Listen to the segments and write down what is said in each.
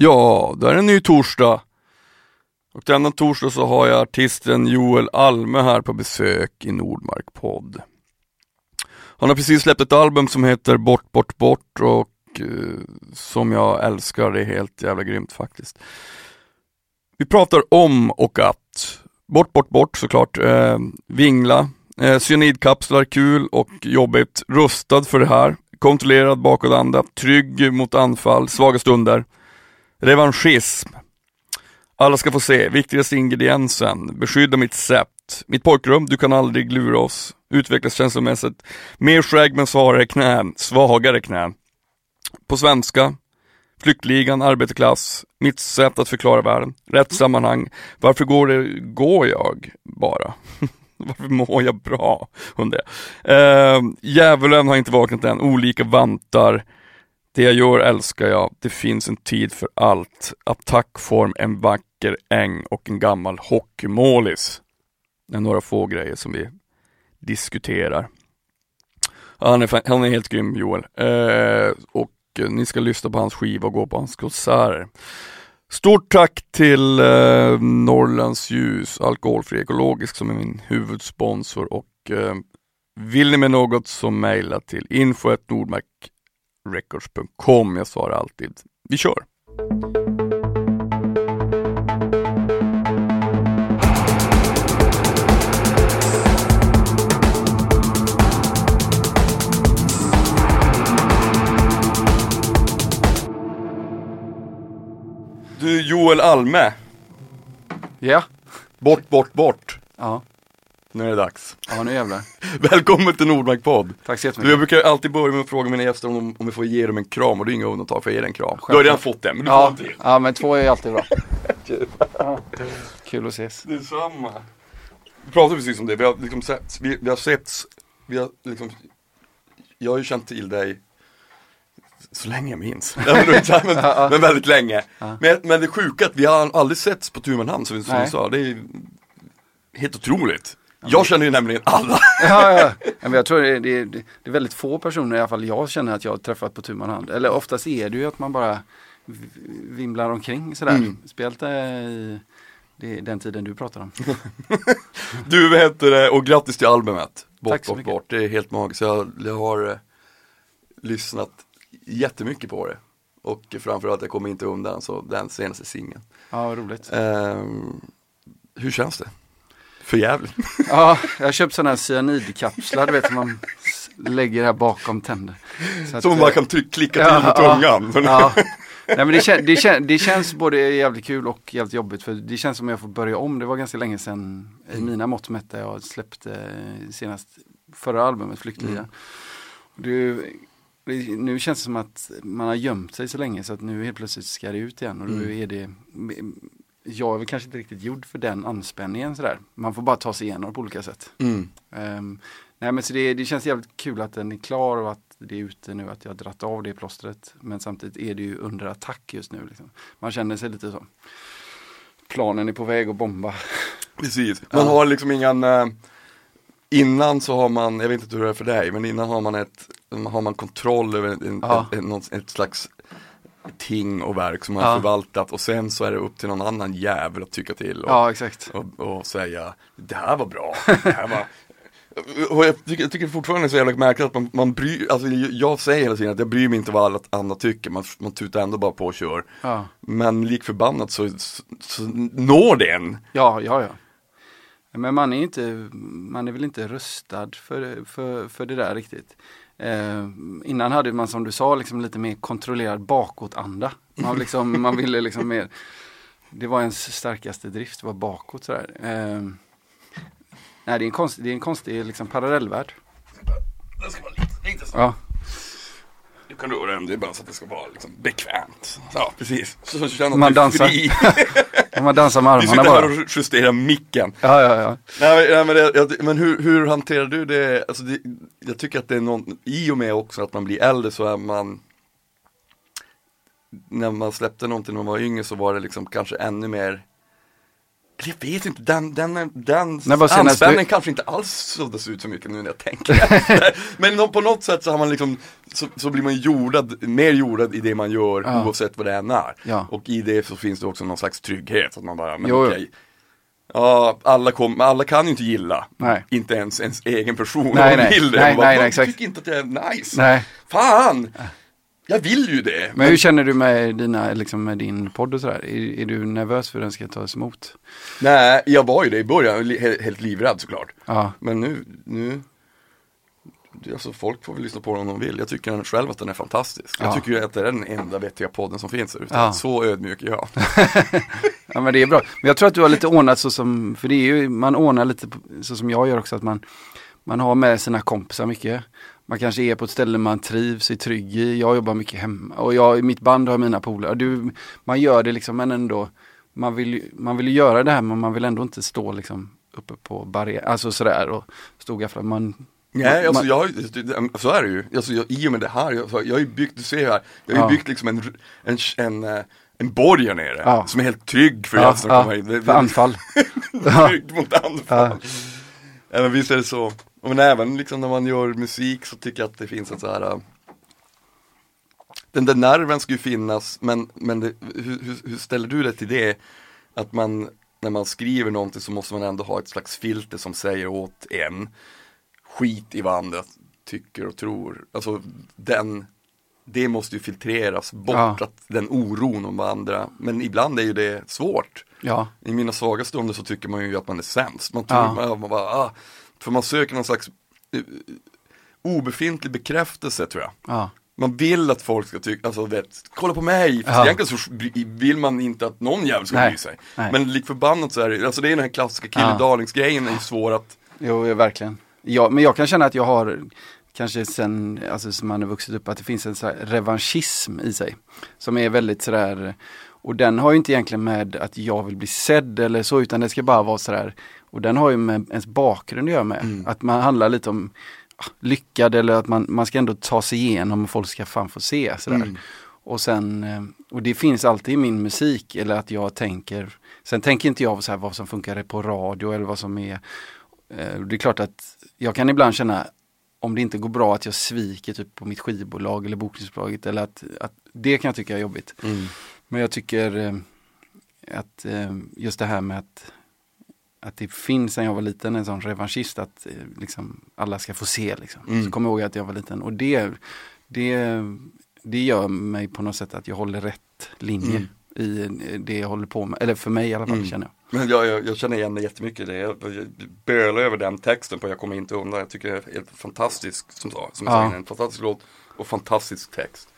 Ja, det är en ny torsdag. Och denna torsdag så har jag artisten Joel Alme här på besök i Nordmark podd. Han har precis släppt ett album som heter Bort, bort, bort och eh, som jag älskar, det är helt jävla grymt faktiskt. Vi pratar om och att, bort, bort, bort såklart, eh, vingla, eh, cyanidkapslar, kul och jobbigt, rustad för det här, kontrollerad bakåtanda, trygg mot anfall, svaga stunder. Revanschism. Alla ska få se, viktigaste ingrediensen, beskydda mitt sätt. Mitt pojkrum, du kan aldrig lura oss. Utvecklas känslomässigt. Mer skägg men svagare knän, svagare knän. På svenska, Flyktligan, arbetarklass, mitt sätt att förklara världen, rätt sammanhang. Varför går det, går jag bara? Varför mår jag bra? Undrar jag. Eh, djävulen har inte vaknat än, olika vantar. Det jag gör älskar jag, det finns en tid för allt. Attackform, en vacker äng och en gammal hockeymålis. Det är några få grejer som vi diskuterar. Han är, han är helt grym Joel. Eh, och ni ska lyssna på hans skiva och gå på hans konserter. Stort tack till eh, Norrlands Ljus, alkoholfri ekologisk som är min huvudsponsor och eh, vill ni med något så mejla till info.nordmarkrecords.com. Jag svarar alltid. Vi kör! Du Joel Alme, Ja. bort, bort, bort. Ja. Nu är det dags. Ja, nu jävlar. Välkommen till Nordmark podd. Tack så jättemycket. jag brukar alltid börja med att fråga mina gäster om, de, om jag får ge dem en kram och det är inga undantag för att ge dig en kram. Du har redan fått den, men du får Ja, en till. ja, men två är ju alltid bra. Ja. Kul att ses. Detsamma. Vi pratade precis om det, vi har liksom sett, vi, vi har sett, vi har liksom, jag har ju känt till dig så länge jag minns. Men, men, väldigt länge. Men, men det sjuka att vi har aldrig setts på tu man hand som, vi- sa, det är helt otroligt. Jag känner ju nämligen alla. Ja, ja. Men jag tror det, det, det är väldigt få personer, i alla fall jag känner att jag har träffat på tu hand. Eller oftast är det ju att man bara vimlar omkring sådär. Mm. Speciellt eh, i det, den tiden du pratar om. Du, vad heter det, och grattis till albumet. Bort, Tack så bort, mycket. bort. Det är helt magiskt. Jag, jag har eh, lyssnat jättemycket på det. Och framförallt, jag kommer inte undan, så den senaste singeln. Ja, roligt. Ehm, hur känns det? För jävligt. Ja, jag har köpt sådana här cyanidkapslar, du vet som man lägger här bakom tänder. Så att, Som man eh, kan klicka till Ja, med ja. tungan. Så- Ja. Nej, men det, kän, det, kän, det känns både jävligt kul och jävligt jobbigt för det känns som jag får börja om. Det var ganska länge sedan i mina mått mätt jag släppte eh, senast förra albumet Flyktliga. Det, det, nu känns det som att man har gömt sig så länge så att nu helt plötsligt ska det ut igen och då är det jag är väl kanske inte riktigt gjord för den anspänningen sådär. Man får bara ta sig igenom på olika sätt. Mm. Ehm, nej men så det, det känns jävligt kul att den är klar och att det är ute nu, att jag har dratt av det plåstret. Men samtidigt är det ju under attack just nu. Liksom. Man känner sig lite så. Planen är på väg att bomba. Precis. Man har liksom ingen, eh, innan så har man, jag vet inte hur det är för dig, men innan har man ett, har man kontroll över en, ett, ett, ett slags ting och verk som man Ja. har förvaltat och sen så är det upp till någon annan jävel att tycka till och, Ja och, och säga det här var bra, det här var och jag tycker, jag tycker fortfarande det är så jävla märkligt att man, man bryr, alltså jag säger hela tiden att jag bryr mig inte vad alla andra tycker, man, man tutar ändå bara på och kör. Ja, Men lik förbannat så, så, så når det en. ja, ja. ja. Men man är, inte, man är väl inte rustad för, för, för det där riktigt. Eh, innan hade man som du sa liksom lite mer kontrollerad bakåtanda. Man, liksom, man ville liksom mer, det var ens starkaste drift, var bakåt sådär. Eh, nej det är en, konst, det är en konstig liksom, parallellvärld. Ja, Du kan röra den, det är bara så att det ska vara liksom bekvämt. Ja, precis. Så så känner Man dansar. fri. man dansar med Vi armarna sitter här bara. och justerar micken. Ja, ja, ja. Nej, men- nej, men, det, jag, men hur, hur hanterar du det? Alltså det? Jag tycker att det är någon, i och med också att man blir äldre så är man När man släppte någonting när man var yngre så var det liksom kanske ännu mer jag vet inte, den, den, den anspänningen du- kanske inte alls suddas ut så mycket nu när jag tänker efter. Men på något sätt så har man liksom, så, så blir man jordad, mer jordad i det man gör Ja. oavsett vad det än är. Ja. Och i det så finns det också någon slags trygghet, att man bara, men Jo, jo. okej. Ja, alla, kom, alla kan ju inte gilla, Nej. inte ens ens egen person Nej, om de nej. vill det. Nej, Man bara, nej, nej, "Jag exakt. tycker inte att det är nice. Nej. Fan! Jag vill ju det. Men hur känner du med, dina, liksom med din podd och sådär? Är, är du nervös för hur den ska tas emot? Nej, jag var ju det i början, helt livrädd såklart. Ja, Men nu, nu Alltså folk får väl lyssna på den om de vill. Jag tycker själv att den är fantastisk. Ja. Jag tycker ju att det är den enda vettiga podden som finns ute. Ja. Så ödmjuk är jag. ja men det är bra. Men jag tror att du har lite ordnat så som, för det är ju, man ordnar lite så som jag gör också, att man, man har med sina kompisar mycket. Man kanske är på ett ställe man trivs, är trygg i. Jag jobbar mycket hemma och jag mitt band har mina polare. Man gör det liksom men ändå, man vill, man vill göra det här men man vill ändå inte stå liksom uppe på barriär, alltså sådär och stå och gaffla. Man, Nej, alltså jag, så är det ju. Alltså jag, I och med det här, jag, jag har ju byggt, du ser här, jag har ju Ja. byggt liksom en, en, en, eh, en borg här nere. Ja. Som är helt trygg för ja, att komma ja, hit. För anfall. Ja. Tryggt mot anfall. Ja. men visst är det så. Och Men även liksom när man gör musik så tycker jag att det finns ett så här äh, Den där nerven ska ju finnas men, men det, hur, hur, ställer du dig till det? Att man när man skriver någonting så måste man ändå ha ett slags filter som säger åt en Skit i vad andra tycker och tror. Alltså den Det måste ju filtreras bort, Ja. att den oron om vad andra Men ibland är ju det svårt Ja, i mina svaga stunder så tycker man ju att man är sämst. Man tror, Ja. man, man bara, ah, för man söker någon slags eh, obefintlig bekräftelse tror jag. ja, Man vill att folk ska tycka, alltså vet, kolla på mig. Fast Ja. egentligen så vill man inte att någon jävel ska bry sig. Nej. Men lik förbannat så är det, alltså det är den här klassiska kille Ja. är ju svår att, jo verkligen. Ja, men jag kan känna att jag har, kanske sen, alltså som man har vuxit upp, att det finns en så här revanschism i sig. Som är väldigt sådär, och den har ju inte egentligen med att jag vill bli sedd eller så, utan det ska bara vara sådär, och den har ju med ens bakgrund att göra med. Mm. Att man handlar lite om ah, lyckad eller att man, man ska ändå ta sig igenom och folk ska fan få se sådär. Mm. Och sen, eh, och det finns alltid i min musik, eller att jag tänker, sen tänker inte jag så här vad som funkar på radio eller vad som är, eh, det är klart att jag kan ibland känna, om det inte går bra att jag sviker typ på mitt skivbolag eller bokningsbolaget eller att, att det kan jag tycka är jobbigt. Men jag tycker eh, att just det här med att, att det finns sen jag var liten en sån revanschist att eh, liksom, alla ska få se. Liksom. Mm. Så kommer jag ihåg att jag var liten och det, det, det gör mig på något sätt att jag håller rätt linje Mm. i eh, det jag håller på med. Eller för mig i alla fall Mm. känner jag. Men jag, jag, jag känner igen det jättemycket det. Jag, bölar över den texten på Jag kommer inte undan. Jag tycker det är helt fantastisk, som, som jag Ja. sa en fantastisk låt och fantastisk text.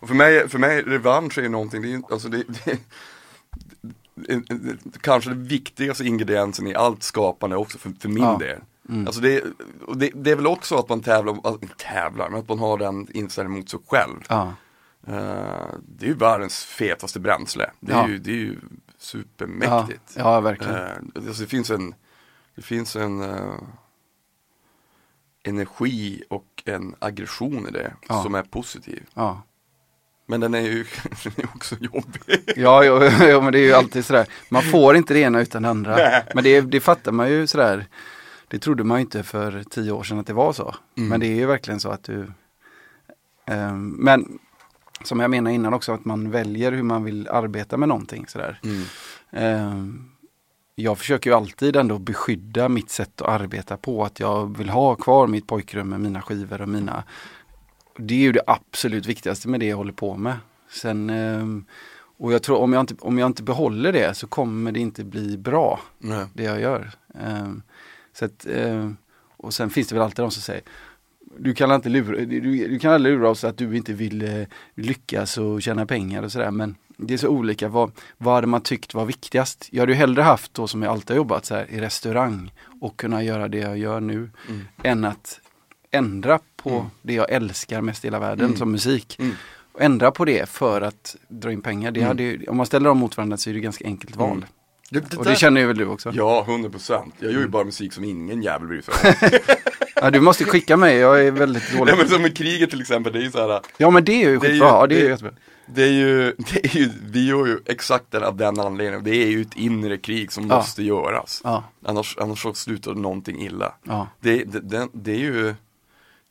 Och för mig, för mig revansch är ju någonting, det är, alltså det, det, kanske den viktigaste ingrediensen i allt skapande också för, för min Ja. del. Mm. Alltså det, och det, det är väl också att man tävlar, alltså, tävlar, men att man har den inställningen mot sig själv. Ja, Eh, det är ju världens fetaste bränsle. Det är, Ja. ju, det är ju ja, supermäktigt. ja verkligen. Eh, alltså det finns en, det finns en eh, energi och en aggression i det Ja. som är positiv. Ja. Men den är ju den är också jobbig. Ja, jo, jo, men det är ju alltid sådär. Man får inte det ena utan det andra. Men det, det fattar man ju sådär. Det trodde man ju inte för tio år sedan att det var så. Mm. Men det är ju verkligen så att du... Ehm, men som jag menade innan också, att man väljer hur man vill arbeta med någonting sådär. Mm. Ehm, jag försöker ju alltid ändå beskydda mitt sätt att arbeta på. Att jag vill ha kvar mitt pojkrum med mina skivor och mina... Det är ju det absolut viktigaste med det jag håller på med. Sen, ehm, och jag tror om jag, inte, om jag inte behåller det så kommer det inte bli bra, Nej. det jag gör. Ehm, så att, ehm, och sen finns det väl alltid de som säger du kan, inte lura, du, du kan aldrig lura oss att du inte vill eh, lyckas och tjäna pengar och sådär men det är så olika. Vad, vad hade man tyckt var viktigast? Jag hade ju hellre haft då som jag alltid har jobbat så här, i restaurang och kunna göra det jag gör nu Mm. än att ändra på Mm. det jag älskar mest i hela världen Mm. som musik. Mm. Och ändra på det för att dra in pengar. Det Mm. hade ju, om man ställer dem mot varandra så är det ganska enkelt val. Mm. Det, det Och där- det känner ju väl du också? Ja, 100 procent. Jag Mm. gör ju bara musik som ingen jävel bryr sig om. Ja, du måste skicka mig, jag är väldigt dålig. Nej men som med kriget till exempel, det är ju så här. Ja men det är ju Det är ju- skitbra, ja, det är ju det- jättebra. Det är ju, det är ju, vi gör ju exakt den, av den anledningen. Det är ju ett inre krig som Ja. måste göras. Ja, Annars, annars så slutar någonting illa. ja, Det, det, det, det är ju,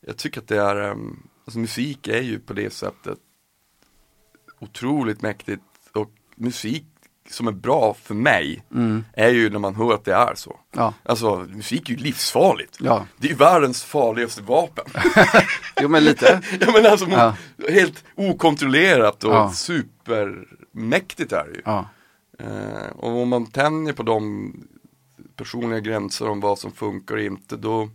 jag tycker att det är, ehm, alltså musik är ju på det sättet otroligt mäktigt och musik som är bra för mig mm, är ju när man hör att det är så. ja, Alltså musik är ju livsfarligt. ja. Det är ju världens farligaste vapen. Jo men lite. ja men alltså Ja. helt okontrollerat och Ja. supermäktigt är det ju. Ja, Eh, och om man tänjer på de personliga gränser om vad som funkar och inte då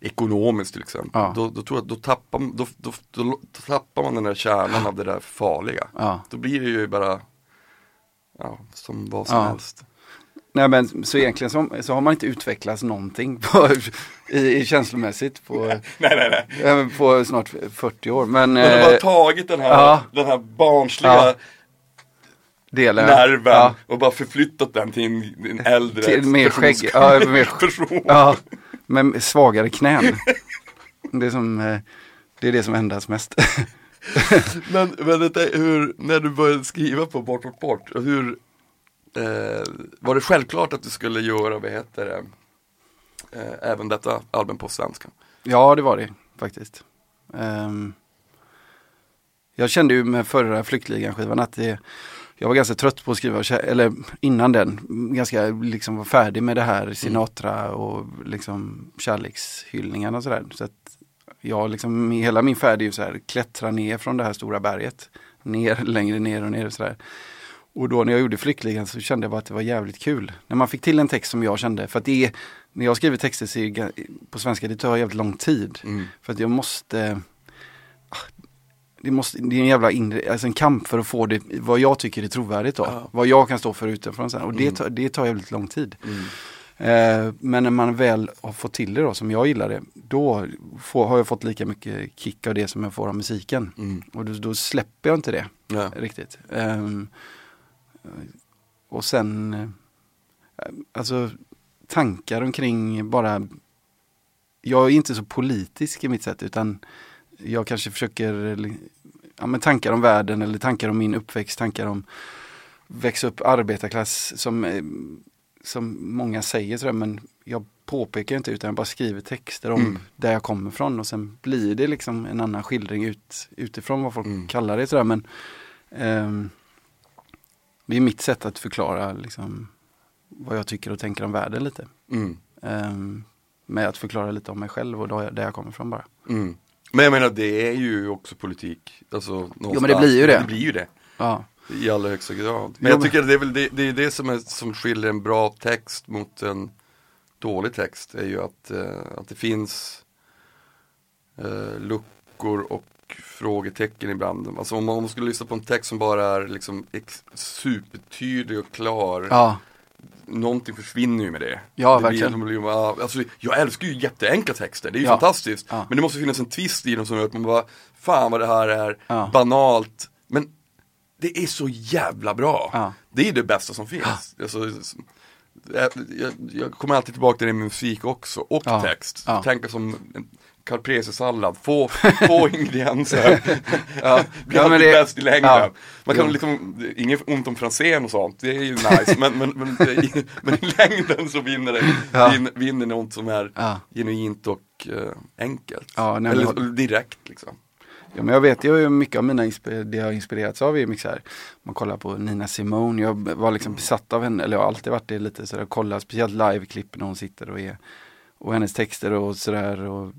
Ekonomiskt till exempel, Ja. då, då tror jag då tappar, då, då, då, tappar man den där kärnan av det där farliga. ja. Då blir det ju bara ja, som vad som helst. Nej men så egentligen så, så har man inte utvecklats någonting på, i, i känslomässigt på, Nej, nej, nej. eh, på snart 40 år. Men Man har bara eh, tagit den här, den här barnsliga delen. nerven Ja, och bara förflyttat den till en, en äldre Till mer skägg. Ja, mer- person. ja, med svagare knän. Det är, som, eh, det är det som ändras mest. Men, men hur, när du började skriva på Bort Bort Bort, hur eh, var det självklart att du skulle göra, vad heter det, eh, även detta album på svenska? Ja, det var det faktiskt. Ehm, jag kände ju med förra Flyktligan-skivan att det, jag var ganska trött på att skriva, eller innan den, ganska liksom var färdig med det här Sinatra och liksom kärlekshyllningarna och sådär. Så att jag liksom, hela min färd är ju så här, klättra ner från det här stora berget. Ner, längre ner och ner och sådär. Och då när jag gjorde Flyktligan så kände jag bara att det var jävligt kul. När man fick till en text som jag kände, för att det är, när jag skriver texter så är på svenska, det tar jävligt lång tid. Mm. För att jag måste det, måste, det är en jävla inre, alltså en kamp för att få det, vad jag tycker är trovärdigt då. Ja. Vad jag kan stå för utifrån sen. Och det, Mm. tar, det tar jävligt lång tid. Mm. Eh, men när man väl har fått till det då, som jag gillar det, då får, har jag fått lika mycket kick av det som jag får av musiken. Mm. Och då, då släpper jag inte det Ja. riktigt. Ehm, och sen, eh, alltså tankar omkring bara, jag är inte så politisk i mitt sätt utan jag kanske försöker, ja men tankar om världen eller tankar om min uppväxt, tankar om växa upp arbetarklass som, eh, som många säger sådär men jag påpekar inte utan jag bara skriver texter om Mm. där jag kommer ifrån och sen blir det liksom en annan skildring ut, utifrån vad folk Mm. kallar det sådär men ehm, det är mitt sätt att förklara liksom vad jag tycker och tänker om världen lite. Mm. Ehm, med att förklara lite om mig själv och där jag kommer ifrån bara. Mm. Men jag menar det är ju också politik. Alltså, någonstans. men det blir ju det. Det blir ju det. Ja, I allra högsta grad. Men Jo, jag men- tycker att det är väl det, det, är det som, är, som skiljer en bra text mot en dålig text. är ju att, eh, att det finns eh, luckor och frågetecken ibland. Alltså om man, om man skulle lyssna på en text som bara är liksom ex, supertydlig och klar. ja, Någonting försvinner ju med det. Ja, det verkligen. Blir, det blir, bara- alltså, jag älskar ju jätteenkla texter, det är ju Ja. fantastiskt. Ja. Men det måste finnas en twist i dem som gör att man bara, fan vad det här är Ja. banalt. Men det är så jävla bra. Det är det bästa som finns. Alltså, jag, jag, kommer alltid tillbaka till det med musik också, och text. Tänka som en caprese-sallad, få, få ingredienser. Ja. Blir Ja, alltid det- bäst i längden. ja. Man kan liksom, inget ont om Franzén och sånt, det är ju nice. men, men, men, i- men i längden så vinner det, Ja. vin, vinner något som är ja. genuint och eh, enkelt. Ja, nej, Eller men- direkt liksom. Ja, men jag vet ju mycket av mina det jag har inspirerats av är här. Man kollar på Nina Simone, jag var liksom besatt av henne, eller jag har alltid varit det lite sådär, kolla speciellt liveklipp när hon sitter och är och hennes texter och sådär och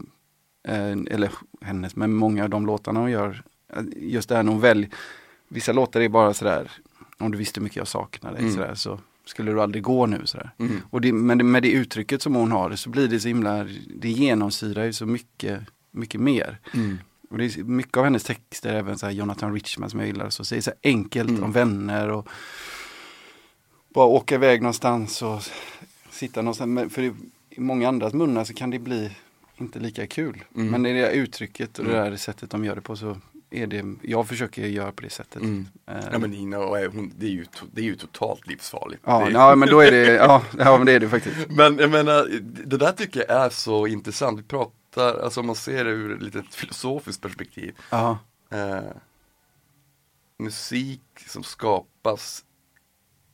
eller hennes, men många av de låtarna hon gör, eh, just det här när hon väljer, vissa låtar är bara sådär, om du visste hur mycket jag saknar dig Mm. sådär, så skulle du aldrig gå nu sådär. Mm. Och det, men det, med det uttrycket som hon har så blir det så himla, det genomsyrar ju så mycket, mycket mer. Mm. Och det är mycket av hennes texter, även så Jonathan Richman som jag gillar, så säger så enkelt Mm. om vänner och bara åka iväg någonstans och sitta någonstans. Men För i många andras munnar så kan det bli inte lika kul. Mm. Men det där uttrycket och det Mm. där sättet de gör det på så är det, jag försöker göra på det sättet. Mm. Eh, Ja men Nina, är hon, det, är ju, det är ju totalt livsfarligt. ja, är, ja, men då är det, ja, ja men det är det faktiskt. Men jag menar, det där tycker jag är så intressant. Vi pratar, alltså om man ser det ur ett litet filosofiskt perspektiv. Eh, musik som skapas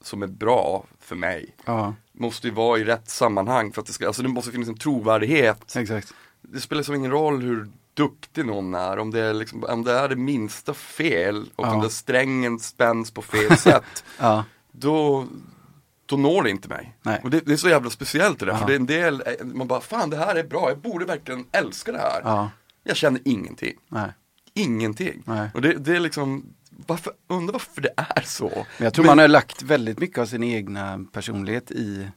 som är bra för mig Ja, måste ju vara i rätt sammanhang för att det ska, alltså det måste finnas en trovärdighet. exakt. Det spelar som ingen roll hur duktig någon är, om det är, liksom, om det, är det minsta fel och Ja. om den strängen spänns på fel sätt, Ja, då, då når det inte mig. Nej. Och det, det är så jävla speciellt det där, Ja. för det är en del, eh, man bara, fan det här är bra, jag borde verkligen älska det här. ja, Jag känner ingenting, nej. ingenting. Nej. Och det, det är liksom, varför, undrar varför det är så. Men jag tror man har lagt väldigt mycket av sin egna personlighet i,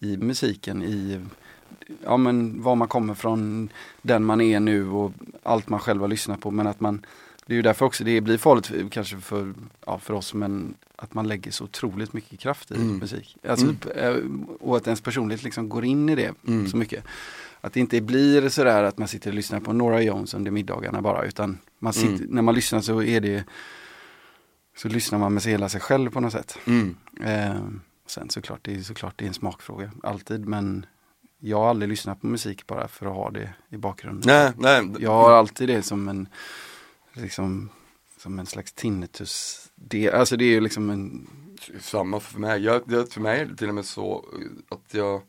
i musiken, i ja, men var man kommer från, den man är nu och allt man själv har lyssnat på. Men att man, det är ju därför också det blir farligt kanske för, ja, för oss, men att man lägger så otroligt mycket kraft i Mm. musik. Alltså, Mm. eh, Och att ens personlighet liksom går in i det Mm. så mycket. Att det inte blir sådär att man sitter och lyssnar på Nora Jones under middagarna bara, utan man sitter, Mm. när man lyssnar så är det så lyssnar man med hela sig själv på något sätt. Mm. Eh, sen såklart, det är såklart det är en smakfråga, alltid. Men jag har aldrig lyssnat på musik bara för att ha det i bakgrunden. Nej, nej. Jag har alltid det som en, liksom, som en slags tinnitus. Det, alltså det är ju liksom en, Samma för mig. Jag, det, för mig är det till och med så att jag,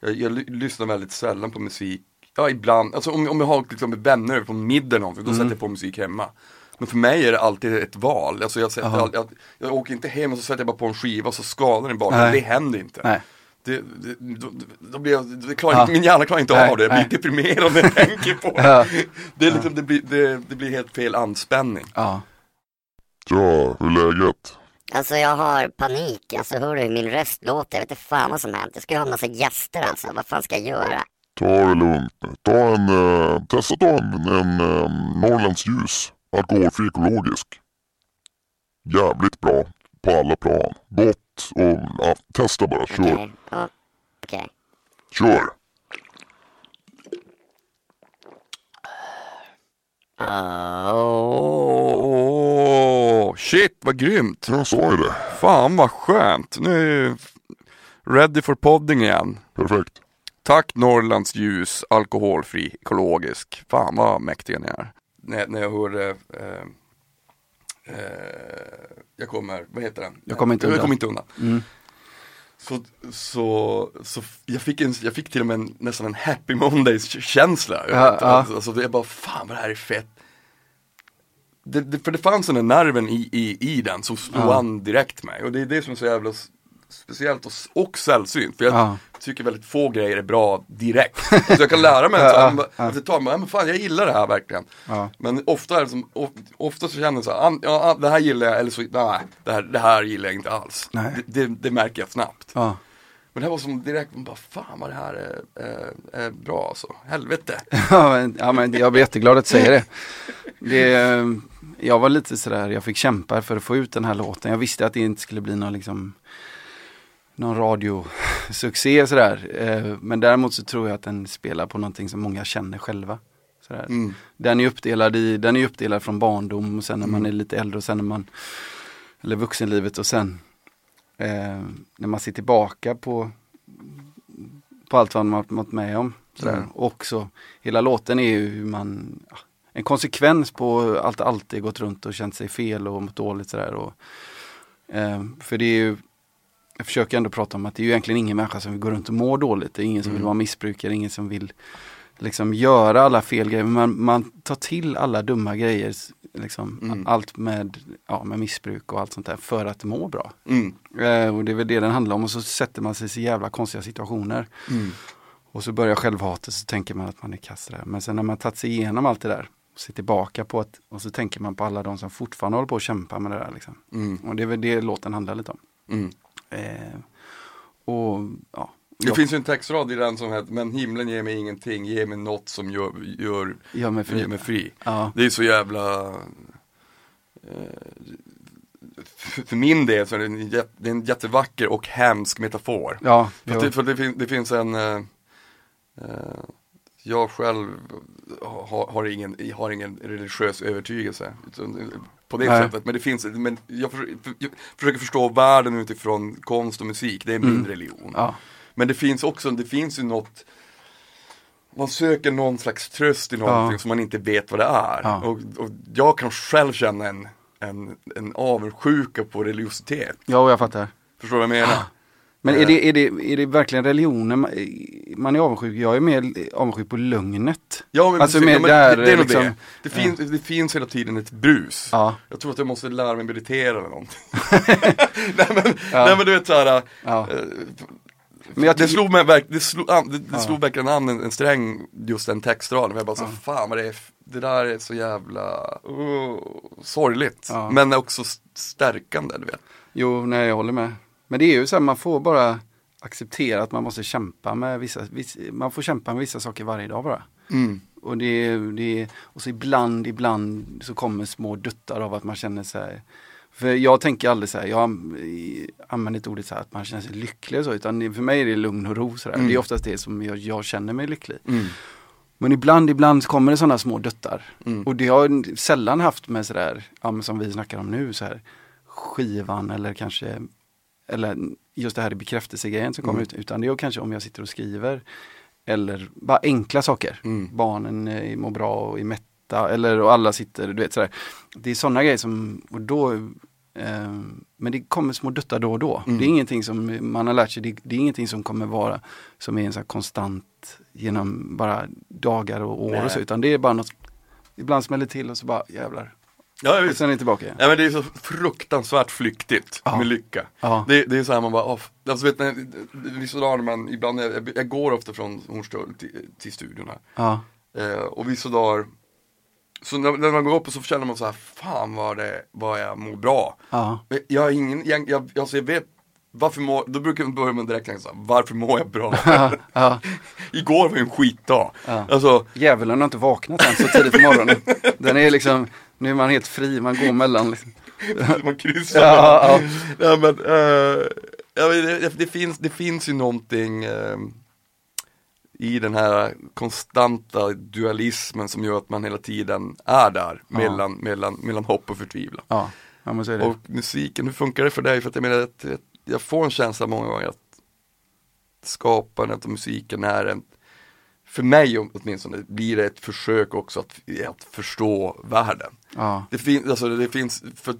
jag, jag ly- lyssnar väldigt sällan på musik. Ja, ibland. Alltså om, om jag har liksom vänner på middag någonting, då Mm. sätter jag på musik hemma. Men för mig är det alltid ett val. Alltså jag, sätter, all, jag, jag åker inte hem och så sätter jag bara på en skiva och så skadar den. Nej. Det händer inte. nej, Det, det, då, då blir jag, det klarar, Ja. Min hjärna klarar inte Nej, av det, jag nej. blir deprimerad när jag tänker på det. Ja. Det, är liksom, det, blir, det, det blir helt fel anspänning. ja. Tja, hur är läget? Alltså jag har panik, alltså hör du hur min röst låter? Jag vet inte fan vad som hänt. Jag ska ju ha en massa gäster alltså, vad fan ska jag göra? Ta det lugnt. Ta en, eh, testa ta en, en eh, Norrlands ljus. Alkoholfri ekologisk. Jävligt bra på alla plan. Gott och ja, testa bara. Kör. Okej, ja, okej. Kör. Åh, shit vad grymt! Jag sa ju det. Fan vad skönt! Nu är jag ready for podding igen. Perfekt. Tack Norrlands ljus, alkoholfri, ekologisk. Fan vad mäktiga ni är. När, när jag hörde eh, eh, Jag kommer, vad heter den? Jag kommer inte jag undan. kommer inte undan. Mm. Så, så, så jag, fick en, jag fick till och med en, nästan en happy mondays känsla. Ja, alltså, ja. alltså, det är bara, fan vad det här är fett. Det, det, för det fanns den där nerven i, i, i den som slog Ja. an direkt mig. Och det är det som är så jävla speciellt och, och sällsynt. För jag Ja. tycker väldigt få grejer är bra direkt. Så jag kan lära mig Ja, att ja, efter ett tag, men fan jag gillar det här verkligen. Men ofta är det som, of, ofta så känner jag så här, ja det här gillar jag, eller så, nej, det här, det här gillar jag inte alls. Det, det, det märker jag snabbt. Men det här var som direkt, man bara fan vad det här är, är, är bra alltså. Helvete. Ja, men, ja, men jag blir jätteglad att säger det. det. Jag var lite sådär, jag fick kämpa för att få ut den här låten. Jag visste att det inte skulle bli någon liksom någon radiosuccé sådär. Eh, Men däremot så tror jag att den spelar på någonting som många känner själva. Sådär. Mm. Den är uppdelad i, den är uppdelad från barndom och sen när man är lite äldre och sen när man, eller vuxenlivet och sen eh, när man ser tillbaka på, på allt vad man har varit med om. Sådär. Mm. Och så, hela låten är ju hur man, en konsekvens på allt alltid gått runt och känt sig fel och mått dåligt sådär. Och, eh, för det är ju, jag försöker ändå prata om att det är ju egentligen ingen människa som vill gå runt och må dåligt. Det är ingen som vill Mm. vara missbrukare, ingen som vill liksom göra alla fel grejer. Man, man tar till alla dumma grejer, liksom, Mm. allt med, ja, med missbruk och allt sånt där för att må bra. Mm. Eh, och det är väl det den handlar om och så sätter man sig i så jävla konstiga situationer. Mm. Och så börjar självhatet så tänker man att man är kass. Men sen när man tagit sig igenom allt det där, och ser tillbaka på att, och så tänker man på alla de som fortfarande håller på att kämpa med det där. Liksom. Mm. Och det är väl det låten handlar lite om. Eh, och ja, Det jag, finns ju en textrad i den som heter Men himlen ger mig ingenting, ge mig något som gör, gör, gör mig fri. mig fri. Ja, Det är så jävla eh, för, min del så är det en, jät- det är en jättevacker och hemsk metafor. ja, För, det, för det, fin, det finns en eh, eh, Jag själv har, har, ingen, har ingen religiös övertygelse På det Nej. sättet, men det finns, men jag, försöker, jag försöker förstå världen utifrån konst och musik, det är min Mm. religion. ja, Men det finns också, det finns ju något Man söker någon slags tröst i någonting Ja. som man inte vet vad det är. Ja. Och, och jag kan själv känna en en, en avundsjuka på religiositet. Ja, jag fattar. Förstår du vad jag menar? Men Eh. är det, är, det, är det verkligen religionen man- är avundsjuk? Jag är mer avundsjuk på lugnet. Ja men, Alltså, precis, ja, men där, det, det är liksom- det. Det finns, det finns hela tiden ett brus. Ja, Jag tror att jag måste lära mig meditera eller någonting. nej, men, Ja. nej men du vet såhär, ja. eh, Men jag det slog mig verk, det slog, det, det Ja. slog verkligen an en, en sträng, just den textraden. Jag bara så, fan vad det är, det där är så jävla uh, sorgligt. Ja. Men också stärkande, du vet. Jo, nej jag håller med. Men det är ju så här, man får bara acceptera att man måste kämpa med vissa, viss, man får kämpa med vissa saker varje dag bara. Mm. Och, det, det, och så ibland, ibland så kommer små duttar av att man känner sig För jag tänker aldrig så här, jag använder inte ordet så här att man känner sig lycklig så, utan för mig är det lugn och ro. Så. Mm. Det är oftast det som jag, jag känner mig lycklig. Mm. Men ibland, ibland kommer det sådana små duttar. Mm. Och det har jag sällan haft med sådär, ja, som vi snackar om nu, så här, skivan eller kanske, eller just det här bekräftelsegrejen som kommer Mm. ut, utan det är kanske om jag sitter och skriver, eller bara enkla saker. Mm. Barnen eh, mår bra och är mätta, eller och alla sitter, du vet sådär. Det är sådana grejer som, och då, eh, men det kommer små duttar då och då. Mm. Det är ingenting som man har lärt sig, det, det är ingenting som kommer vara, som är en sån här konstant genom bara dagar och år Nej. och så, utan det är bara något, ibland smäller till och så bara jävlar. Ja, Och sen är det tillbaka igen. Ja men det är så fruktansvärt flyktigt med lycka. Det, det är så här man bara, oh, alltså vet ni, det är sådär man, ibland, jag, jag går ofta från Hornstull till, till studion här. Eh, och vissa dagar, så när, när man går upp och så känner man så här, fan vad, det, vad jag mår bra. Ja. Jag har ingen, jag, jag, alltså jag vet, varför mår, då brukar man börja med direkt så här, varför mår jag bra? Ja. ja. Igår var ju en skitdag. Ja. Alltså, Djävulen har inte vaknat än så tidigt på morgonen. Den är liksom, nu är man helt fri, man går mellan liksom. man kryssar Ja, Ja, men, eh, ja, det, det, finns, det finns ju någonting eh, i den här konstanta dualismen som gör att man hela tiden är där Ja. mellan, mellan, mellan hopp och förtvivlan. Ja, ja men så är det. Och musiken, hur funkar det för dig? För att jag menar, att jag får en känsla många gånger att skapandet av musiken är en, för mig åtminstone, blir det ett försök också att, att förstå världen. Ja. Det, fin, alltså det finns, för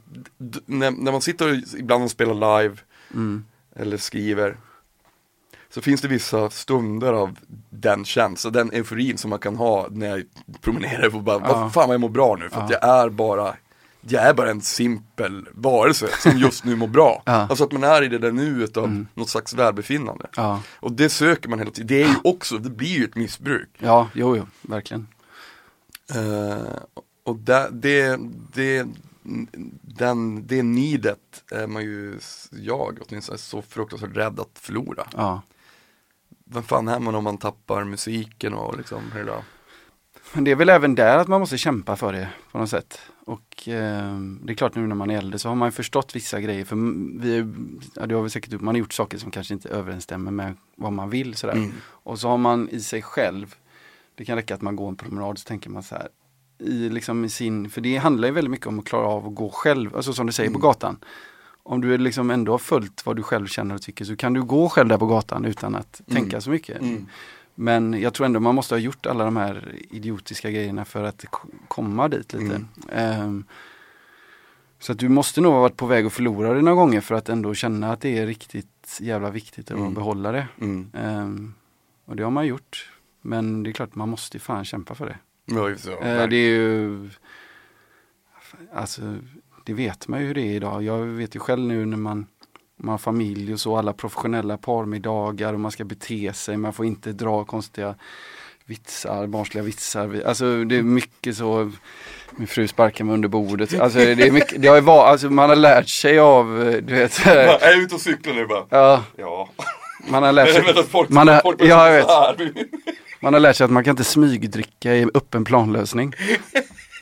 när, när man sitter och ibland och spelar live Mm. eller skriver så finns det vissa stunder av den känslan, den euforin som man kan ha när jag promenerar och bara, Ja. vad fan vad jag mår bra nu för att Ja. jag är bara jag är bara en simpel varelse som just nu mår bra. Ja. Alltså att man är i det där nuet av Mm. något slags välbefinnande. Ja, Och det söker man hela tiden. Det är ju också, det blir ju ett missbruk. ja, jo, jo, verkligen. Eh, och det, det, det, den, det nidet är man ju, jag åtminstone, så fruktansvärt rädd att förlora. Ja. Vem fan är man om man tappar musiken och liksom hela Men det är väl även där att man måste kämpa för det på något sätt. Och eh, det är klart nu när man är äldre så har man förstått vissa grejer. För vi, ja, det har väl säkert, man har gjort saker som kanske inte överensstämmer med vad man vill sådär. Mm. Och så har man i sig själv, det kan räcka att man går en promenad så tänker man så här. I, liksom i sin, för det handlar ju väldigt mycket om att klara av att gå själv, alltså som du säger på Mm. gatan. Om du liksom ändå har följt vad du själv känner och tycker så kan du gå själv där på gatan utan att Mm. tänka så mycket. Men jag tror ändå man måste ha gjort alla de här idiotiska grejerna för att komma dit lite. Mm. Ehm, så att du måste nog ha varit på väg att förlora det några gånger för att ändå känna att det är riktigt jävla viktigt att Mm. behålla det. Mm. Ehm, och det har man gjort. Men det är klart man måste ju fan kämpa för det. Ja, så. Eh, det är ju Alltså det vet man ju hur det är idag. Jag vet ju själv nu när man man har familj och så, alla professionella parmiddagar och man ska bete sig, man får inte dra konstiga vitsar, barnsliga vitsar. Alltså det är mycket så, min fru sparkar mig under bordet. Alltså det är mycket, det har varit, alltså man har lärt sig av, eh, du vet, Bara, är ute och cyklar nu bara? ja, Ja. man har lärt sig, folk, man har, folk ja, jag vet. Man har lärt sig att man kan inte smygdricka i öppen planlösning.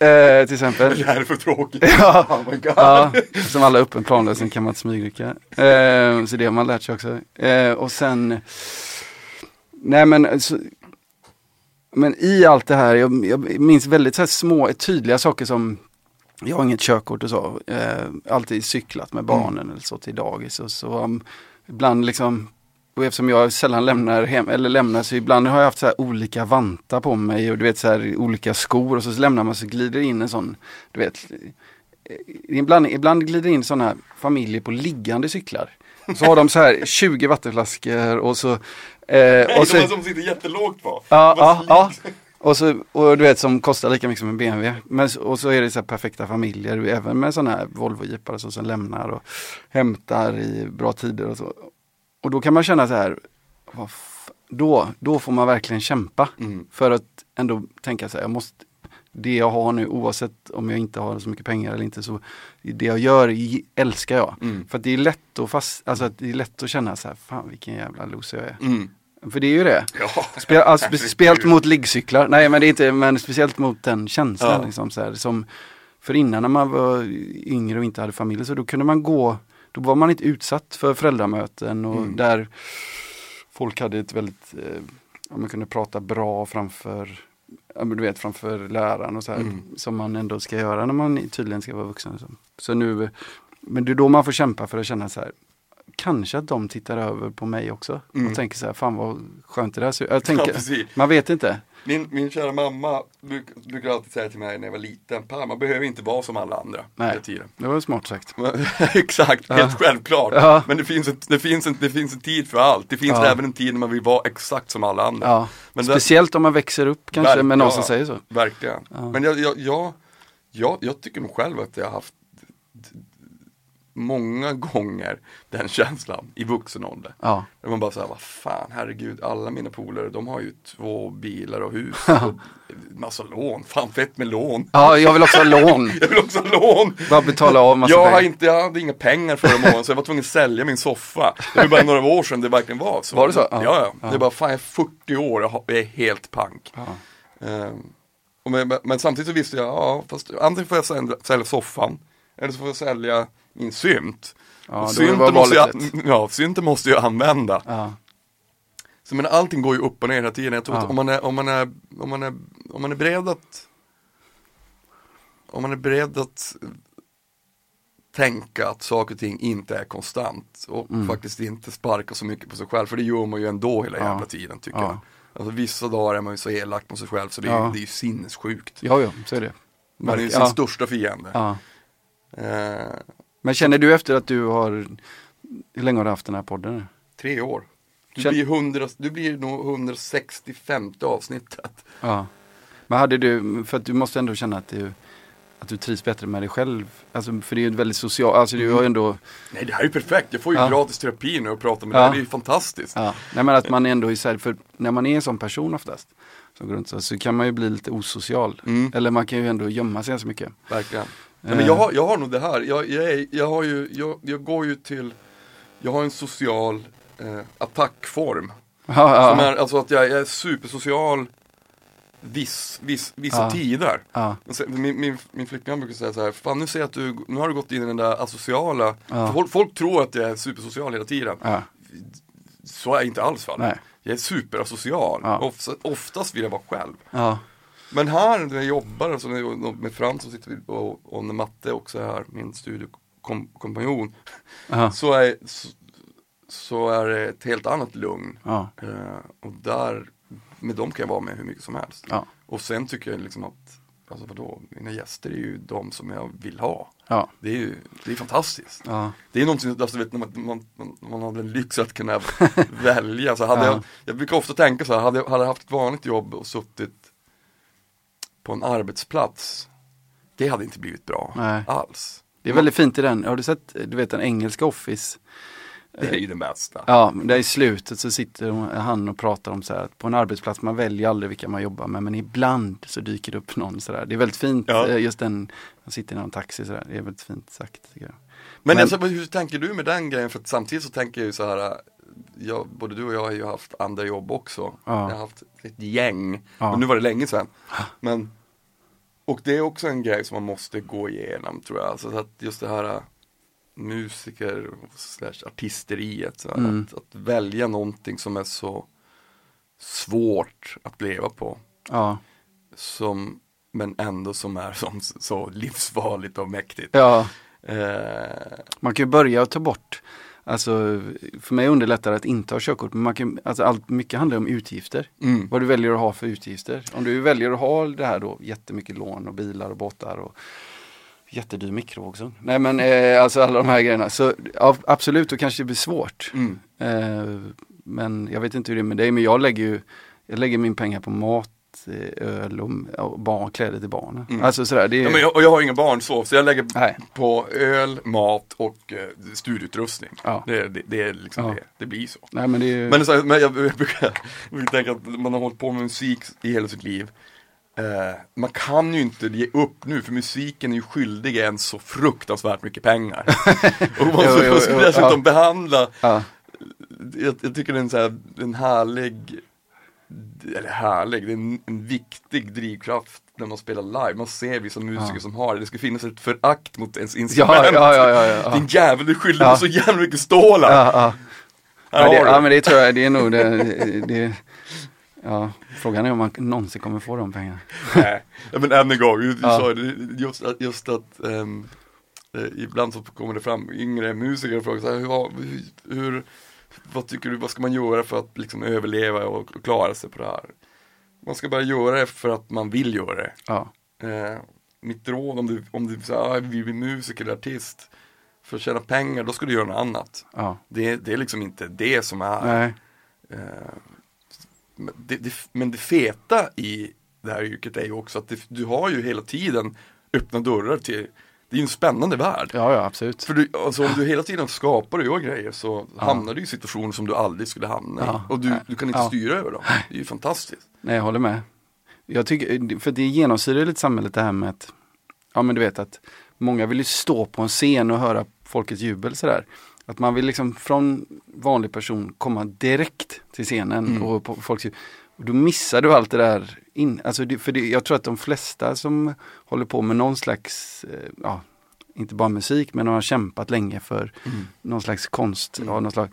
Eh, till exempel. Det här är för tråkigt. Ja, Oh ja, som alla öppen planlösning kan man inte smygdricka. Eh, så det har man lärt sig också. Eh, och sen, nej men, så, men i allt det här, jag, jag minns väldigt så små, tydliga saker som jag har inget körkort och så. Eh, alltid cyklat med barnen eller så till dagis. Och så um, ibland liksom, och eftersom jag sällan lämnar hem, eller lämnar så ibland har jag haft så här olika vantar på mig och du vet så här olika skor och så lämnar man så glider in en sån, du vet, ibland, ibland glider in sådana familjer på liggande cyklar. Så har de så här 20 vattenflaskor och så... Eh, Nej, och så de som sitter jättelågt på. Ja, ja, ja. Och, så, och du vet som kostar lika mycket som en BMW. Men, och så är det så här perfekta familjer, även med sådana här Volvo-jeepar som lämnar och hämtar i bra tider och så. Och då kan man känna så här, då, då får man verkligen kämpa. Mm. För att ändå tänka så här, jag måste, det jag har nu oavsett om jag inte har så mycket pengar eller inte så det jag gör älskar jag. Mm. För det är lätt att fast, alltså att det är lätt att känna så här, fan vilken jävla loser jag är. Mm. För det är ju det. Ja, Spel, alltså, speciellt mot liggcyklar. Nej men det är inte, men speciellt mot den känslan. Ja. Liksom, så här, som, för innan när man var yngre och inte hade familj så då kunde man gå, då var man inte utsatt för föräldramöten och Mm. där folk hade ett väldigt, eh, man kunde prata bra framför du vet framför läraren och så här, Mm. som man ändå ska göra när man tydligen ska vara vuxen. Så, så nu, men det är då man får kämpa för att känna så här, kanske att de tittar över på mig också Mm. och tänker så här, fan vad skönt det där ser ut. Jag Ja, tänker, man vet inte. Min, min kära mamma bruk, brukar alltid säga till mig när jag var liten, Per man behöver inte vara som alla andra Nej. Det var smart sagt. Exakt, helt självklart. Ja. Men det finns, en, det, finns en, det finns en tid för allt. Det finns Ja. även en tid när man vill vara exakt som alla andra. Ja. Men det- Speciellt om man växer upp kanske Verk- med någon ja, som säger så. Verkligen. Ja. Men jag, jag, jag, jag, jag tycker nog själv att jag har haft många gånger den känslan i vuxen ålder. Ja. Där man bara säger, vad fan, herregud, alla mina polare de har ju två bilar och hus och massa lån. Fan fett med lån. ja, jag vill också ha lån. Jag vill också ha lån. Bara betala av massa Jag, har pengar. inte, jag hade inga pengar förra månaden så jag var tvungen att sälja min soffa. Det var bara några år sedan det verkligen var så. Var det så? Ja, Ja. ja. Det är bara, fan jag är 40 år jag är helt pank. Ja. Men, men- men samtidigt så visste jag, ja fast antingen får jag sälja, sälja soffan eller så får jag sälja min synt. Ja, synten, måste jag, ja, synten måste jag använda. Ja. Så men allting går ju upp och ner hela tiden. Jag tror Ja. att om man är, om man är, om man är, om man är beredd att om man är beredd att tänka att saker och ting inte är konstant och Mm. faktiskt inte sparka så mycket på sig själv, för det gör man ju ändå hela Ja. jävla tiden tycker Ja. jag. Alltså vissa dagar är man ju så elak på sig själv så det är, Ja. ju, det är ju sinnessjukt. ja, ja, så är det. Man är ju sin största fiende. Eh, Men känner du efter att du har, hur länge har du haft den här podden? tre år. Du Känn- blir, 100, du blir nog 165 avsnittet. Ja. Men hade du, för att du måste ändå känna att du, att du trivs bättre med dig själv. Alltså, för det är ju väldigt socialt, alltså du har ju ändå, Nej det här är ju perfekt, jag får ju Ja. gratis terapi nu och pratar med Ja. dig, det är ju fantastiskt. ja, nej men att man ändå är så för när man är en sån person oftast, som går runt så, så kan man ju bli lite osocial. Mm. Eller man kan ju ändå gömma sig så mycket. Verkligen. Nej, Eh. men jag, har, jag har nog det här, jag, jag, är, jag, har ju, jag, jag går ju till, jag har en social eh, attackform. Ja, ja, Som är, alltså att jag, jag är supersocial viss, viss, vissa Ja. tider. Min, min, min flickvän brukar säga så här, fan nu ser jag att du, nu har du gått in i den där asociala, folk, folk tror att jag är supersocial hela tiden. Så är inte alls fallet. Jag är superasocial, Ja. Ofta, oftast vill jag vara själv. Men här när jag jobbar, alltså när jag, med Frans som sitter och, och när Matte också är här, min studiokompanjon, så är, så, så är det ett helt annat lugn. ja, Eh, och där, med dem kan jag vara med hur mycket som helst. ja, Och sen tycker jag liksom att, alltså vadå, mina gäster är ju de som jag vill ha. ja, Det är ju, det är fantastiskt. ja, Det är någonting, alltså, vet, när man, man, man, man har den lyx att kunna välja. Så hade Ja. jag, jag brukar ofta tänka så här, hade jag hade haft ett vanligt jobb och suttit på en arbetsplats, det hade inte blivit bra Nej. alls. Det är väldigt fint i den, har du sett, du vet den engelska Office? Det är ju det bästa. Ja, där i slutet så sitter han och pratar om så här att på en arbetsplats man väljer aldrig vilka man jobbar med men ibland så dyker det upp någon sådär. Det är väldigt fint, Ja. eh, just den, han sitter i någon taxi sådär, det är väldigt fint sagt. Men, Men- alltså, hur tänker du med den grejen? För att samtidigt så tänker jag ju så här, jag, både du och jag har ju haft andra jobb också. Ja. Jag har haft ett gäng, Ja. men nu var det länge sedan. Men, och det är också en grej som man måste gå igenom tror jag. Alltså, så att just det här äh, musiker slash artisteriet. Så Mm. att, att välja någonting som är så svårt att leva på. Ja, Som, men ändå som är som, så livsfarligt och mäktigt. ja Eh, man kan ju börja ta bort, alltså för mig underlättar det att inte ha körkort, men man kan, alltså allt, mycket handlar om utgifter. mm. Vad du väljer att ha för utgifter. Om du väljer att ha det här då, jättemycket lån och bilar och båtar och jättedyr mikrovågsugn. Nej men eh, alltså alla de här grejerna. Så ja, absolut, då kanske det blir svårt. Mm. Eh, men jag vet inte hur det är med dig, men jag lägger ju jag lägger min pengar på mat, öl och, barn, kläder till barnen. Mm. Alltså sådär, det är, Ja, men jag, och jag har inga barn så, så jag lägger Nej. på öl, mat och eh, studieutrustning. Ja. Det, det, det är liksom Ja. det, det blir så. nej men det är Men, så, här, men jag, jag brukar tänka att man har hållit på med musik i hela sitt liv. Eh, man kan ju inte ge upp nu för musiken är ju skyldig en så fruktansvärt mycket pengar. och man Jo, jo, dessutom ja. behandla, ja, jag, jag tycker det är en, så här, en härlig, eller härlig, det är en, en viktig drivkraft när man spelar live. Man ser vissa musiker Ja. som har det, det ska finnas ett förakt mot ens instrument. ja, ja, Din jävel, du skyller Ja. på så jävla mycket stålar. ja, ja. Det, ja men det tror jag, det är nog det, det Ja, frågan är om man någonsin kommer få de pengarna. Nej, men än en gång, du, sa just, just att eh, ibland så kommer det fram yngre musiker och frågar så här, hur, hur, vad tycker du, vad ska man göra för att liksom överleva och, och klara sig på det här? Man ska bara göra det för att man vill göra det. Ja, Eh, mitt råd om du, om du säger, ah, vi blir musiker eller artist för att tjäna pengar, då ska du göra något annat. ja, Det, det är liksom inte det som är Eh, men det, det, men det feta i det här yrket är ju också att du har ju hela tiden öppna dörrar till, det är ju en spännande värld. ja, ja absolut. För du, alltså, om du hela tiden skapar och gör grejer så hamnar du i situationer som du aldrig skulle hamna i. Ja. Och du, du kan inte Ja. styra över dem. Det är ju fantastiskt. Nej, jag håller med. Jag tycker, för det genomsyrar lite samhället det här med att, ja men du vet att många vill ju stå på en scen och höra folkets jubel sådär. Att man vill liksom från vanlig person komma direkt till scenen Mm. och på folks jubel. Och då missar du allt det där in, alltså det, för det, jag tror att de flesta som håller på med någon slags, eh, ja, inte bara musik, men de har kämpat länge för någon slags konst Mm. av något slag.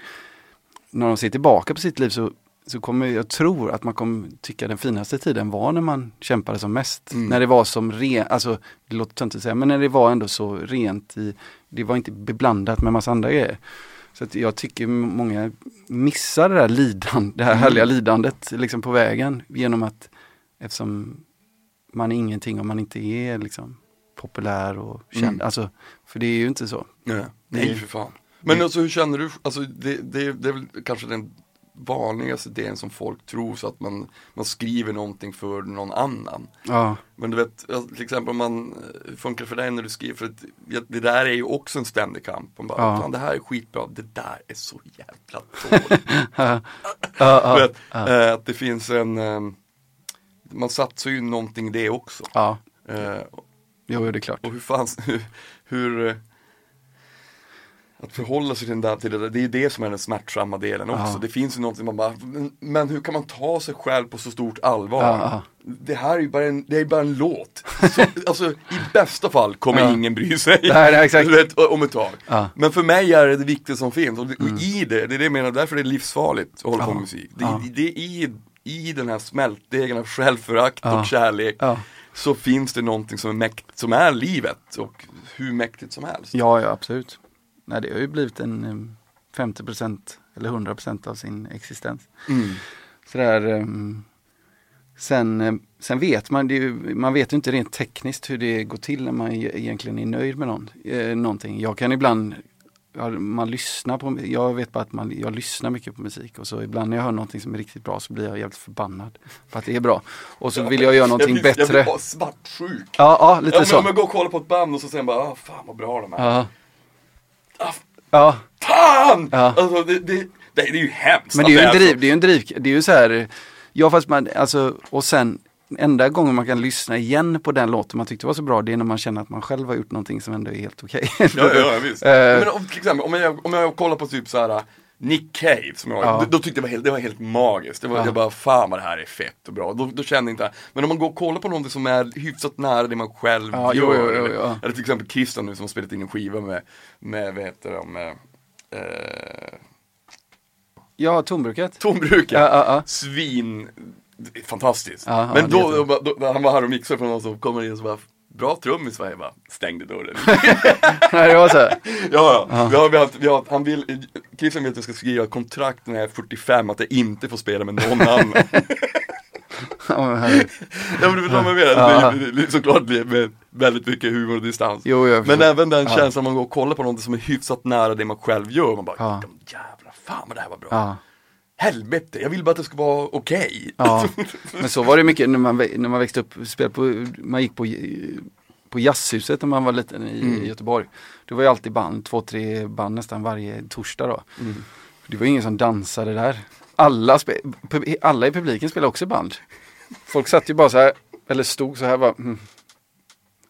När de ser tillbaka på sitt liv så, så kommer jag tror att man kommer tycka den finaste tiden var när man kämpade som mest. Mm. När det var som rent, alltså det låter att säga, men när det var ändå så rent i, det var inte beblandat med massa andra grejer. Så jag tycker många missar det där lidan, det här Mm. härliga lidandet liksom på vägen genom att eftersom man är ingenting om man inte är liksom populär och känd. Mm. Alltså, för det är ju inte så. Nej, nej för fan. Men det- alltså hur känner du, alltså det, det, det är väl kanske den vanligaste idén som folk tror så att man, man skriver någonting för någon annan. Ja, Men du vet, alltså, till exempel om man, eh, hur funkar det för dig när du skriver? För att, det där är ju också en ständig kamp. Man bara, Ja. det här är skitbra, det där är så jävla dåligt. ja, ja, ja. eh, att det finns en, eh, man satsar ju någonting det också. ja. Eh, Jo, det är klart. och hur fan, hur, hur eh, att förhålla sig till, den där, till det där, det är det som är den smärtsamma delen också. Ja. Det finns ju någonting man bara, men, men hur kan man ta sig själv på så stort allvar? Ja. Det här är ju bara en, det är bara en låt. Så, alltså i bästa fall kommer Ja. ingen bry sig. Nej, nej, exakt. Vet, om ett tag. Mm. Men för mig är det det viktigaste som finns. Och, det, och i det, det är det jag menar, därför är det livsfarligt att hålla på med musik. Det, Ja. det är i, den här smältdegen av självförakt Ja. och kärlek Ja. så finns det någonting som är, mäkt, som är livet och hur mäktigt som helst. Ja, ja absolut. Nej, det har ju blivit en em, 50% eller 100% av sin existens. Mm. Sådär, em, sen, em, sen vet man, ju, man vet inte rent tekniskt hur det går till när man e- egentligen är nöjd med någon, eh, någonting. Jag kan ibland, man lyssnar på, jag vet bara att man, jag lyssnar mycket på musik och så ibland när jag hör någonting som är riktigt bra så blir jag jävligt förbannad på att det är bra. Och så vill jag göra någonting jag blir, Jag bättre. blir bara svartsjuk. Ja, ja, lite Ja, men så. om jag går och kollar på ett band och så säger jag bara, ah, fan vad bra de är. Ja, Ah, ja. fan! Ja. Alltså det, det, det, det är ju hemskt. Men det är ju en driv, det är ju en driv, det är ju så här, ja fast man, alltså, och sen enda gången man kan lyssna igen på den låten man tyckte var så bra, det är när man känner att man själv har gjort någonting som ändå är helt okej. Ja, ja, ja visst. Eh. Men om, till exempel, om jag, om jag kollar på typ så här Nick Cave, som jag, Ja. då, då tyckte jag var helt, det var helt magiskt. Det var, Ja. Jag bara, fan vad det här är fett och bra. Då, då kände jag inte, men om man går och kollar på någonting som är hyfsat nära det man själv Ja, gör. jo, jo, jo, eller, eller till exempel Christian nu som har spelat in en skiva med, med vad heter de, med, eh, Ja, Tombruket. Tombruket. Ja, ja, ja. Svin, fantastiskt. Ja, ja, men det är då, då, då, han var här och mixade för någon som kommer in och så bara, bra trum i Sverige, bara stängde dörren. Nej, det var så här. Ja, ja. Vi har, vi har, vi har, han vill, Christian vill att jag ska skriva kontrakt när jag är 45 att jag inte får spela med någon annan. Ja, men herregud. Ja men du förstår vad jag menar, Ja. det det är såklart det med väldigt mycket humor och distans. jo, jag Men även den Ja. känslan man går och kollar på något som är hyfsat nära det man själv gör, man bara Ja. "De jävlar, fan vad det här var bra. Helvete, jag vill bara att det ska vara okej. Ja, men så var det mycket när man, när man växte upp, på, man gick på, på jazzhuset när man var liten i Mm. Göteborg. Det var ju alltid band, två, tre band nästan varje torsdag då. Mm. Det var ingen som dansade där. Alla, alla i publiken spelade också band. Folk satt ju bara så här, eller stod så här bara. Mm.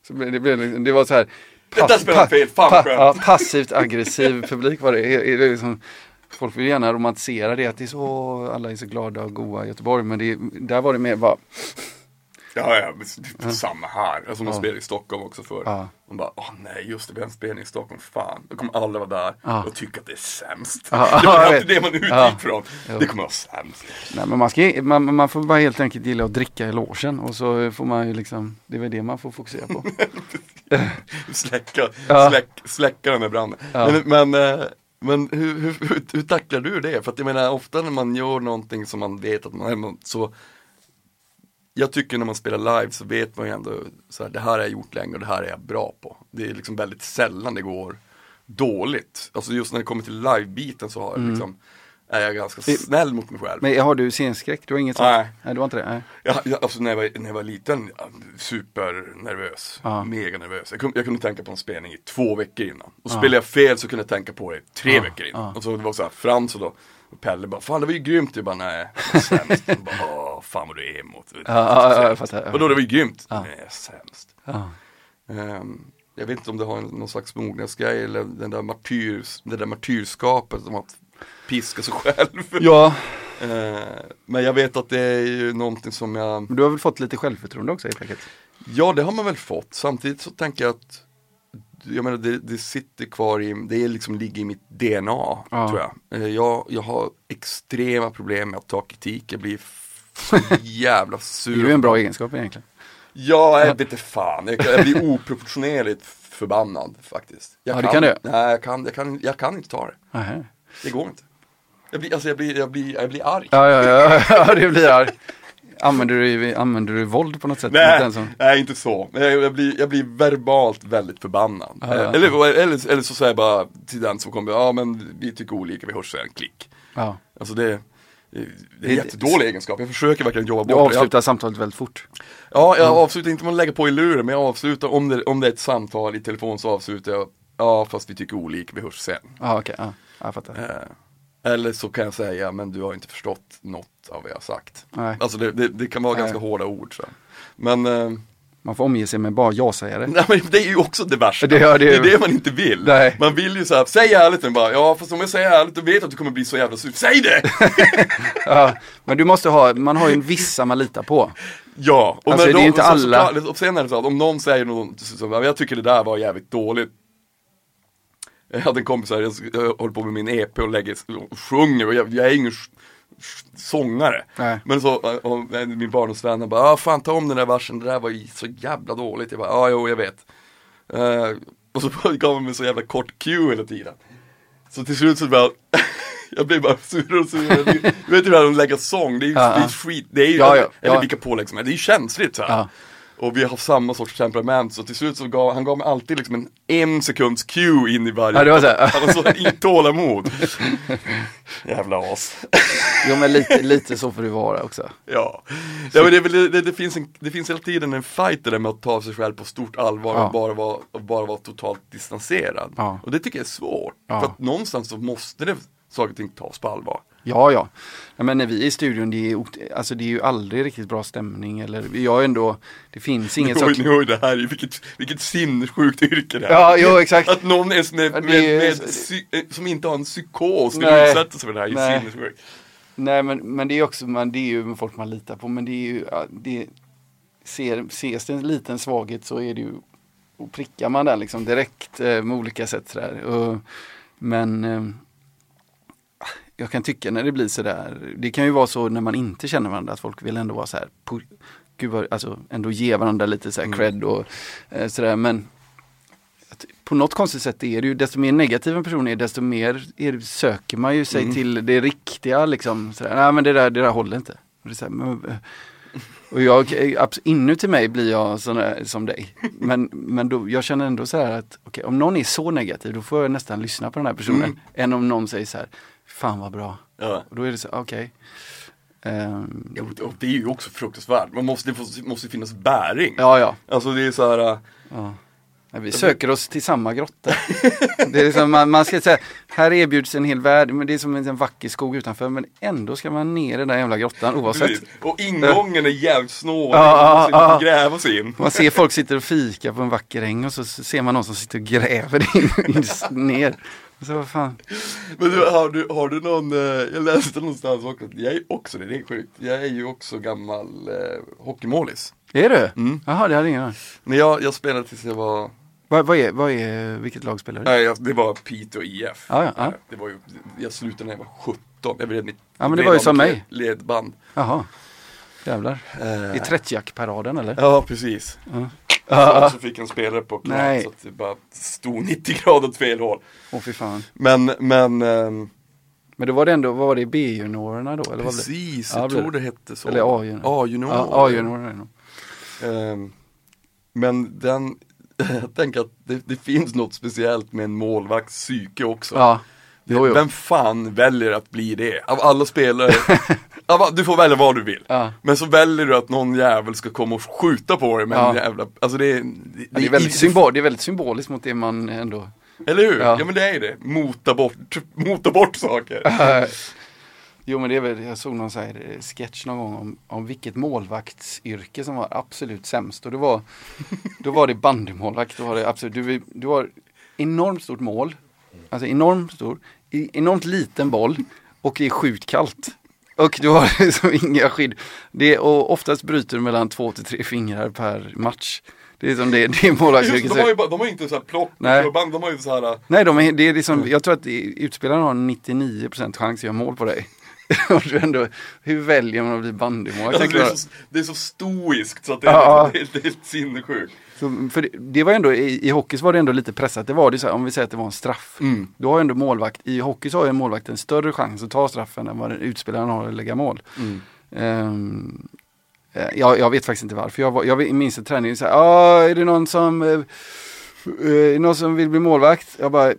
Så det, blev, det var så här. Det där spelar fel, fan skönt. ja, passivt aggressiv publik var det. det, liksom, folk vill gärna romantisera det, att det är så, alla är så glada och goa i Göteborg. Men det, där var det mer bara, Ja, ja, det är samma här. Alltså man Ja. spelar i Stockholm också förr. Ja. Man bara, åh nej just det, vi har en spelning i Stockholm, fan. Då kommer alla vara där Ja. och tycka att det är sämst. Ja, det var alltid det man utgick Ja. från. Det kommer vara sämst. nej men man, ska, man, man får bara helt enkelt gilla att dricka i logen och så får man ju liksom, det är väl det man får fokusera på. Släcka, Ja. släck, släcka den där branden. Ja. Men, men, eh, men hur, hur, hur, hur tacklar du det? För att jag menar ofta när man gör någonting som man vet att man så jag tycker när man spelar live så vet man ju ändå så här, det här har jag gjort länge och det här är jag bra på. Det är liksom väldigt sällan det går dåligt. Alltså just när det kommer till live-biten så har jag liksom, är jag ganska snäll mot mig själv. Men har du scenskräck? Du har inget sånt? Nej. Nej, du har inte det? Nej. Jag, jag, alltså när jag, var, när jag var liten, supernervös. Ja. Mega nervös. Jag kunde, jag kunde tänka på en spelning i två veckor innan. Och Ja. spelade jag fel så kunde jag tänka på det tre Ja, veckor innan. Och så det var så här, Frans och då och Pelle bara, fan det var ju grymt. Jag bara, nej, sämst. Jag bara, fan vad du är emot. Ja. Och då det var ju grymt. Ja. Nej, sämst. Ehm, jag vet inte om det har en, någon slags mognadsgrej eller den där martyrs, det där martyrskapet som att piska sig själv. ja, Ehm, men jag vet att det är ju någonting som jag men du har väl fått lite självförtroende också helt enkelt? Ja, det har man väl fått. Samtidigt så tänker jag att jag menar, det, det sitter kvar i, det liksom ligger i mitt DNA, Ja. tror jag. Eh, jag. Jag har extrema problem med att ta kritik, jag blir jävla Det sur. är ju en bra egenskap egentligen. Ja, jag vet inte fan. Jag, jag blir oproportionerligt förbannad faktiskt. Jag Ja, det kan du. Nej, jag kan, jag, kan, jag kan inte ta det. Nähä. Det går inte. Jag blir, alltså jag blir, jag blir, jag blir arg. Ja, ja, ja, ja, det blir arg. Använder du, använder du våld på något sätt? Nej, nej inte så. Jag, jag, blir, jag blir verbalt väldigt förbannad. Ja, ja. Eh, Eller, eller, eller så säger jag bara till den som kommer, ja men vi tycker olika, vi hörs sen, klick. Ja. Alltså det, det är en jättedålig egenskap, jag försöker verkligen jobba Du bort det. avslutar samtalet väldigt fort. Ja, jag avslutar inte med att lägga på i luren, men jag avslutar, om det, om det är ett samtal i telefon så avslutar jag, ja fast vi tycker olika, vi hörs sen. Ja, okej. Ja, jag fattar. Eh, eller så kan jag säga, men du har inte förstått något av vad jag har sagt. Nej. Alltså det, det, det kan vara Nej. ganska hårda ord. Så. Men eh, Man får omge sig med bara ja-sägare. Nej men det är ju också det värsta. Det- ja, det är- det man inte vill. Nej. Man vill ju såhär, säg ärligt nu bara, ja fast om jag säger ärligt då vet jag att du kommer bli så jävla sur. Säg det! Ja, men du måste ha, man har ju en vissa man litar på. ja, och Alltså, men det är då- inte och alla. Sen är det så att om någon säger något, så, jag tycker det där var jävligt dåligt. Jag hade en kompis här, jag, jag håller på med min EP och lägger, och sjunger och jag, jag är ingen sångare. Nej. Men så, och, och, min barndomsvän bara, ah, fan ta om den där versen, det där var ju så jävla dåligt. Jag bara, ja ah, jo jag vet. Eh, och så gav han mig så jävla kort cue hela tiden. Så till slut så bara, jag blev bara surare och surare. Du vet ju hur de lägger sång, det är ju, Ja, är ja. skit, det är ju, Ja, ja, eller ja. vilka pålägg som är, det är ju känsligt så här. Ja. Och vi har samma sorts temperament så till slut så gav han gav mig alltid liksom en en sekunds cue in i varje Ja, det var så här. Han har så i tålamod Jävla as Jo men lite, lite så får det vara också. Ja, ja men det, väl, det, det, finns en, det finns hela tiden en fight där med att ta sig själv på stort allvar Ja. och bara vara, och bara vara totalt distanserad. Ja. Och det tycker jag är svårt. Ja. För att någonstans så måste det saker och ting tas på allvar. Ja, ja. men när vi är i studion, det är, alltså, det är ju aldrig riktigt bra stämning. Eller, jag är ändå, det finns inget Oj, sak... oj, det här är vilket, vilket sinnessjukt yrke det är. Ja, jo exakt. Att någon är med, med, med, psy- eh, som inte har en psykos Nej. utsätta sig för det här är sinnessjukt. Nej men, men det är också, man, det är ju folk man litar på. Men det är ju, det, ser, ses det en liten svaghet så är det ju, och prickar man den liksom direkt eh, med olika sätt sådär. Och, men eh, jag kan tycka när det blir sådär, det kan ju vara så när man inte känner varandra att folk vill ändå vara så här, gud vad, alltså ändå ge varandra lite så här Mm. cred och eh, sådär. Men att på något konstigt sätt är det ju, desto mer negativ en person är, desto mer är, söker man ju sig Mm. till det riktiga liksom. Sådär. Nej men det där, det där håller inte. Och Det är här, men, eh, Och jag, abs- inuti mig blir jag sån där, som dig. Men, men då, jag känner ändå så här att okej, om någon är så negativ då får jag nästan lyssna på den här personen. Mm. Än om någon säger så här, fan vad bra. Ja. Och då är det så, okej. Ehm, Ja, och det är ju också fruktansvärt. Man måste, det måste- finnas bäring. ja, ja. Alltså det är så här. äh, ja. Nej, Vi söker oss till samma grotta. det är liksom, man, man ska säga, här erbjuds en hel värld, men det är som en, vacker skog utanför. Men ändå ska man ner i den där jävla grottan oavsett. precis. Och ingången är jävligt snårig. Ja, ja, Man måste gräva sig in. Man ser folk sitter och fika på en vacker äng och så ser man någon som sitter och gräver in, in ner. Så vad fan. Men du, har du, har du någon, eh, jag läste någonstans också, jag är också det, det är sjukt. Jag är ju också gammal eh, hockeymålis. Är du? Mm. Jaha, det hade ingen aning. Men jag, jag spelade tills jag var, Vad, vad, är, vad är, vilket lag spelar du? nej jag, det var Piteå IF. Ja, ja, ja. Det var ju, jag slutade när jag var 17, jag blev mitt Ja, men det var ju som mig. Ledband. Jaha. Jävlar. Eh, I 30-jack-paraden eller? Ja, precis. Ja. Ja. Så fick en spelare på knät Nej. så att det bara stod 90 grader åt fel håll. Åh fy fan. Men, men ehm, Men då var det ändå, vad var det, B-juniorerna då? Eller vad blev det? precis, Ja, jag blir tror det. hette så. Eller A-junior. A-junior. Ja, A-juniorerna. Ehm, men den, jag tänker att det, det finns något speciellt med en målvakts psyke också. Ja. Jo, jo. Vem fan väljer att bli det? Av alla spelare, all- du får välja vad du vill. Ja. Men så väljer du att någon jävel ska komma och skjuta på dig med Ja. en jävla, alltså det är, det, Ja, det, är väldigt symbol, det är väldigt symboliskt mot det man ändå... Eller hur? Ja. Ja. men det är det, mota bort, mota bort saker. jo men det är väl, jag såg någon så här eh, sketch någon gång om, om vilket målvaktsyrke som var absolut sämst. Och det var, då var det bandymålvakt. Då var det absolut, du, du har enormt stort mål, alltså enormt stor, enormt liten boll och det är sjukt kallt. Och du har liksom inga skydd. Det, och oftast bryter du mellan två till tre fingrar per match. Det är som det, det är målvaktsyrket. de, har ju, de har ju inte så här plock Nej. de har ju så här Nej, de är, det är liksom, jag tror att utspelaren har 99% chans att göra mål på dig. Ändå, hur väljer man att bli bandymålvakt? Alltså, det, är så, det är så stoiskt så att det är, Ja, är, är helt sinnessjukt. Så, för det, det var ändå, i, i hockey var det ändå lite pressat. Det var det så här, om vi säger att det var en straff. Mm. Då har ändå målvakt, i hockey så har ju en målvakt en större chans att ta straffen än vad den utspelaren har att lägga mål. Mm. Eh, jag, jag vet faktiskt inte varför. Jag, var, jag minns en träning, så här, ah, är det någon som, är det någon som vill bli målvakt? Jag bara,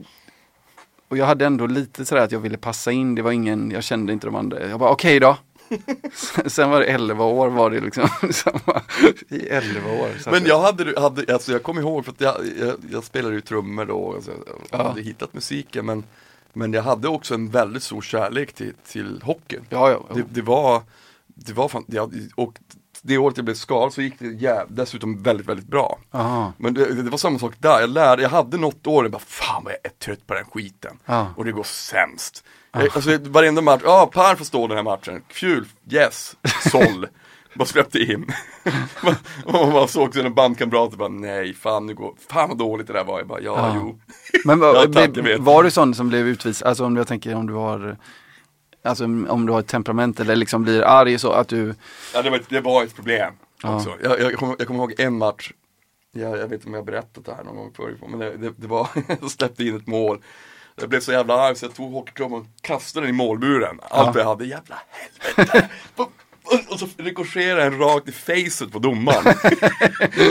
och jag hade ändå lite sådär att jag ville passa in, det var ingen, jag kände inte de andra. Jag bara okej då. Sen var det 11 år var det liksom, samma, i 11 år. Men jag hade, hade alltså jag kommer ihåg för att jag, jag, jag spelade ju trummor då, alltså, jag Ja. hade hittat musiken men, men jag hade också en väldigt stor kärlek till, till hockeyn. Ja, ja. Det, det var, det var fan, jag, och det året jag blev skadad så gick det jäv, dessutom väldigt, väldigt bra. Aha. Men det, det var samma sak där, jag lärde, jag hade något år, jag bara fan vad jag är trött på den skiten. Ja. Och det går sämst. Jag, alltså varenda match, ja Per får stå den här matchen, kul, yes, såll. bara släppte in. och man såg sina bandkamrater bara nej, fan nu går, fan vad dåligt det där var. Jag bara ja, Ja. jo. Men Ja, var, tack, var du sån som blev utvisad, alltså om jag tänker om du har Alltså om du har ett temperament eller liksom blir arg så att du Ja det var, det var ett problem Ja. också. Jag, jag, kommer, jag kommer ihåg en match, jag, jag vet inte om jag har berättat det här någon gång förut, men det, det, det var, jag släppte in ett mål. Jag blev så jävla arg så jag tog hockeyklubban och kastade den i målburen. Allt Ja. jag hade, jävla helvete! Och- så rikoscherar den rakt i facet på domaren.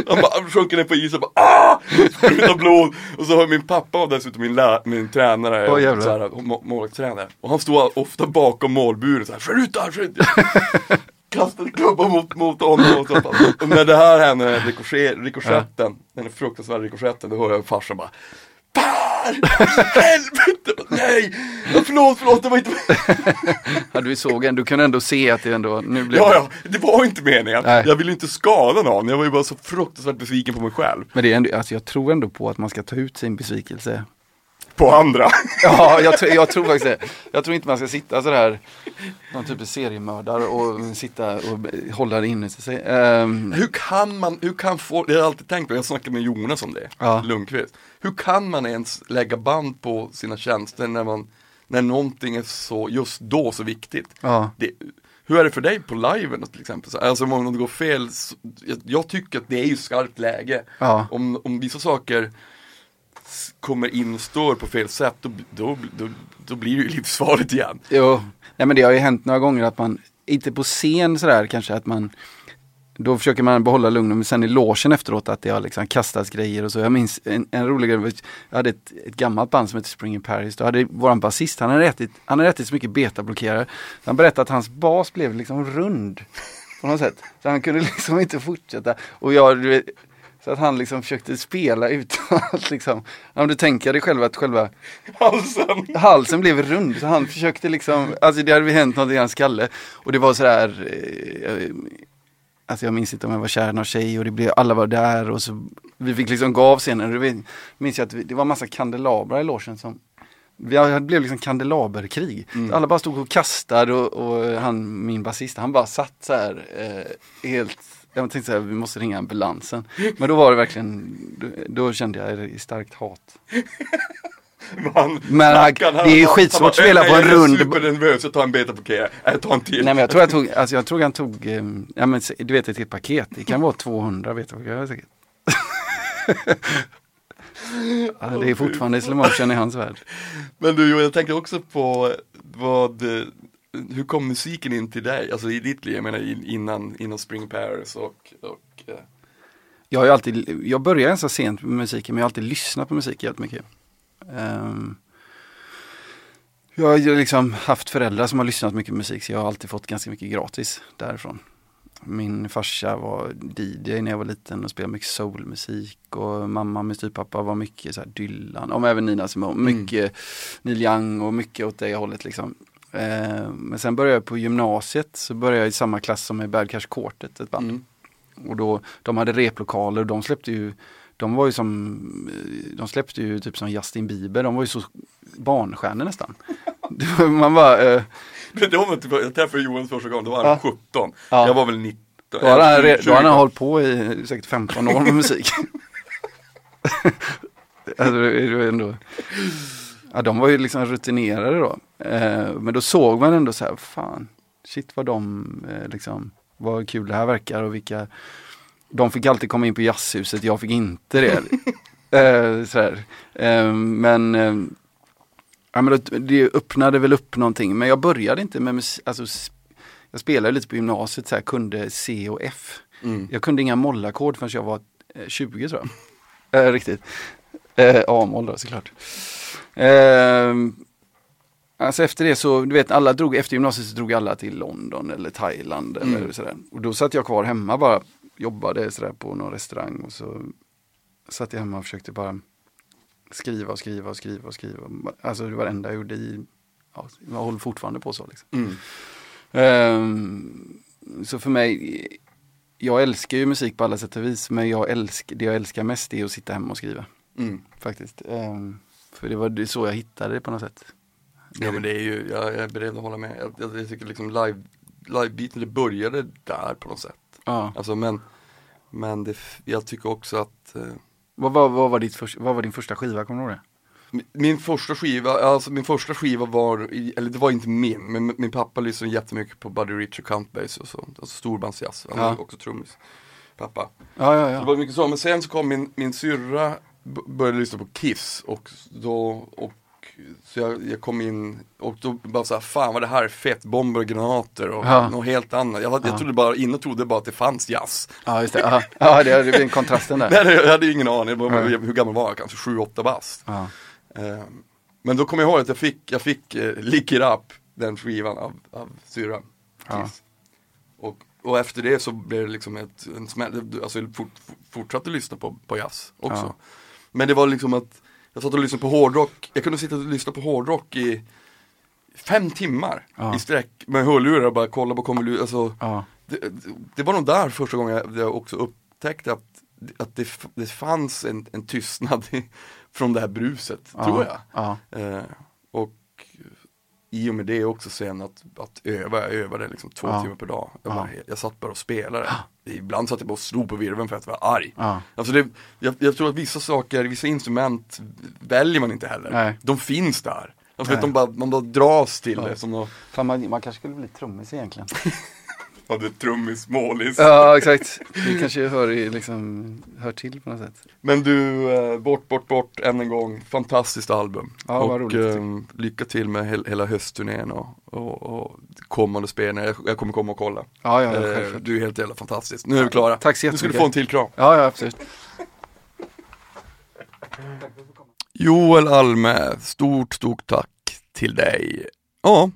Han bara sjunker ner på isen och bara ah! Sprutar blod. Och så har min pappa och dessutom min, lä- min tränare, jävlar. så här, må- målvaktstränare. Och han stod ofta bakom målburen så här, skjut där, skjut! Kastade klubban mot, mot honom och, så, och när det här hände, rikoschetten, den fruktansvärda rikoschetten, då hör jag farsan bara Per! Helvete! Nej! Förlåt, förlåt, det var inte ja, du såg en, du kunde ändå se att det ändå, nu blev Ja, ja, det var inte meningen. Nej. Jag ville inte skada någon, jag var ju bara så fruktansvärt besviken på mig själv. Men det är ändå, alltså jag tror ändå på att man ska ta ut sin besvikelse. På andra. Ja, jag, tror- jag tror faktiskt det. Jag tror inte man ska sitta sådär, någon typ av seriemördare och sitta och hålla det inne sig. Ehm, Hur kan man, hur kan folk, det har jag alltid tänkt på, jag snackade med Jonas om det, Ja. Lundqvist. Hur kan man ens lägga band på sina tjänster när man, när någonting är så, just då så viktigt? ja. Det, hur är det för dig på liven till exempel? Så, Alltså om det går fel, jag, jag tycker att det är ju skarpt läge. Ja. Om, om vissa saker kommer in och står på fel sätt, då, då, då, då blir det ju livsfarligt igen. Jo, nej men det har ju hänt några gånger att man, inte på scen sådär kanske att man då försöker man behålla lugnet, men sen i logen efteråt att det har liksom kastats grejer och så. Jag minns en, en rolig grej, jag hade ett, ett gammalt band som hette Spring in Paris. Då hade våran basist, han hade ätit, han hade ätit så mycket betablockerare. Han berättade att hans bas blev liksom rund. På något sätt. Så han kunde liksom inte fortsätta. Och jag, du vet, så att han liksom försökte spela utan att liksom, om du tänker dig själv att själva Halsen! halsen blev rund. Så han försökte liksom, alltså det hade hänt något i hans skalle. Och det var sådär, eh, alltså jag minns inte om jag var kär i någon tjej och det blev, alla var där och så vi fick liksom gå av scenen. Och det minns jag att vi, det var massa kandelabrar i logen som vi hade- det blev liksom kandelaberkrig. Mm. Alla bara stod och kastade och, och han, min basist, han bara satt så här eh, helt jag tänkte så här, vi måste ringa ambulansen. Men då var det verkligen, då, kände jag starkt hat. Han, Men han- det är ju skitsvårt att spela på en "Jag är rund- supernervös, jag tar en betablockerare. Jag tar en till. Nej men jag tror jag tog, alltså jag tror han tog, eh, ja men du vet ett helt paket, det kan vara 200 vet du vad jag säkert. ja, det är fortfarande slow motion i hans värld. Men du, jag tänker också på vad, eh, hur kom musiken in till dig? Alltså i ditt liv, jag menar in- innan, innan Spring Paris och, och eh, Jag har ju alltid, jag började ganska sent med musiken men jag har alltid lyssnat på musik jävligt mycket. Ehm, jag har liksom haft föräldrar som har lyssnat mycket på musik så jag har alltid fått ganska mycket gratis därifrån. Min farsa var DJ när jag var liten och spelade mycket soulmusik och mamma med styvpappa var mycket så här Dylan, och även Nina Simone, mycket Neil Young och mycket åt det hållet liksom. Ehm, men sen började jag på gymnasiet så började jag i samma klass som med Bad Cash Quartet, ett band. mm. Och då, de hade replokaler och de släppte ju de var ju som, eh, de släppte ju typ som Justin Bieber, de var ju så barnstjärnor nästan. Man bara, eh, Men då var typ, jag träffade Johan första gången, då var han Ja. 17. Ja. Jag var väl 19. då hade han, re- 20. då hade han hållit på i säkert 15 år med musik. alltså, det var ändå, ja, de var ju liksom rutinerade då. Eh, men då såg man ändå så här, fan, shit vad de eh, liksom, vad kul det här verkar och vilka, de fick alltid komma in på jazzhuset, jag fick inte det. eh, sådär. Eh, men eh, Ja, men det, det öppnade väl upp någonting, men jag började inte med musik, alltså, jag spelade lite på gymnasiet, så här, kunde C och F. Mm. Jag kunde inga mollackord förrän jag var eh, 20 tror jag. eh, riktigt. Eh, A-moll då såklart. Eh, alltså efter det så, du vet alla drog, efter gymnasiet så drog alla till London eller Thailand eller Mm. sådär. Och då satt jag kvar hemma bara, jobbade sådär på någon restaurang och så satt jag hemma och försökte bara skriva och skriva och skriva och skriva. Alltså det var det enda jag gjorde i, ja, jag håller fortfarande på så liksom. Mm. Ehm, så för mig, jag älskar ju musik på alla sätt och vis, men jag älskar, det jag älskar mest är att sitta hemma och skriva. Mm. Faktiskt. Ehm, för det var det så jag hittade det på något sätt. Ja men det är ju, jag, jag är beredd att hålla med. Jag, jag, jag tycker liksom live, livebiten, det började där på något sätt. Ja. Alltså men, men det, jag tycker också att eh, Vad, vad, vad, var ditt först, vad var din första skiva, kommer du ihåg det? Min- Min första skiva, alltså min första skiva var, eller det var inte min, men min pappa lyssnade jättemycket på Buddy Rich och Count Bass och sånt, alltså storbandsjazz, han Ja. var också trummis, pappa. Ja, ja, Det ja. var mycket så, men sen så kom min, min syrra, började lyssna på Kiss och då, och så jag, jag kom in och då bara såhär, fan vad det här är fett, bomber och granater och Ja. något helt annat. Jag, jag trodde bara, innan trodde bara att det fanns jazz. Ja, just det. Ja, ja det, det blir en kontrasten där. Nej, jag hade ingen aning, bara, Nej. hur gammal var jag? Kanske 7-8 bast. Ja. Eh, Men då kommer jag ihåg att jag fick, jag fick eh, Lick It Up, den skivan av, av syrran. Ja. Och, och efter det så blev det liksom ett, en smäll, alltså jag fort, fortsatte lyssna på, på jazz också. Ja. Men det var liksom att jag satt och lyssnade på hårdrock, jag kunde sitta och lyssna på hårdrock i fem timmar Ja. i sträck med hörlurar och bara kolla på konvolut, alltså Ja. det, det var nog där första gången jag, jag också upptäckte att, att det, det fanns en, en tystnad från det här bruset, tror jag. Ja. Eh, i och med det också sen att, att öva, jag övade liksom två Ja. timmar per dag. Jag, Ja. bara, jag satt bara och spelade. Ibland satt jag bara och slog på virveln för att jag var arg. Ja. Alltså det, jag, jag tror att vissa saker, vissa instrument väljer man inte heller. Nej. De finns där. Alltså Nej. att de bara, man bara dras till det som något, Fan, man, man kanske skulle bli trummis egentligen. hade trummis, målis. Ja, exakt. Det kanske hör, i, liksom, hör till på något sätt. Men du, eh, bort, bort, bort än en gång. Fantastiskt album. Ja, vad och roligt. eh, lycka till med hel, hela höstturnén och, och, och kommande spelningar. Jag, jag kommer komma och kolla. Ja, ja, Eh, du är helt jävla fantastisk. Nu är vi klara. Tack så Du skulle jättemycket. få en till kram. Ja, ja, absolut. Joel Alme, stort, stort tack till dig. Ja,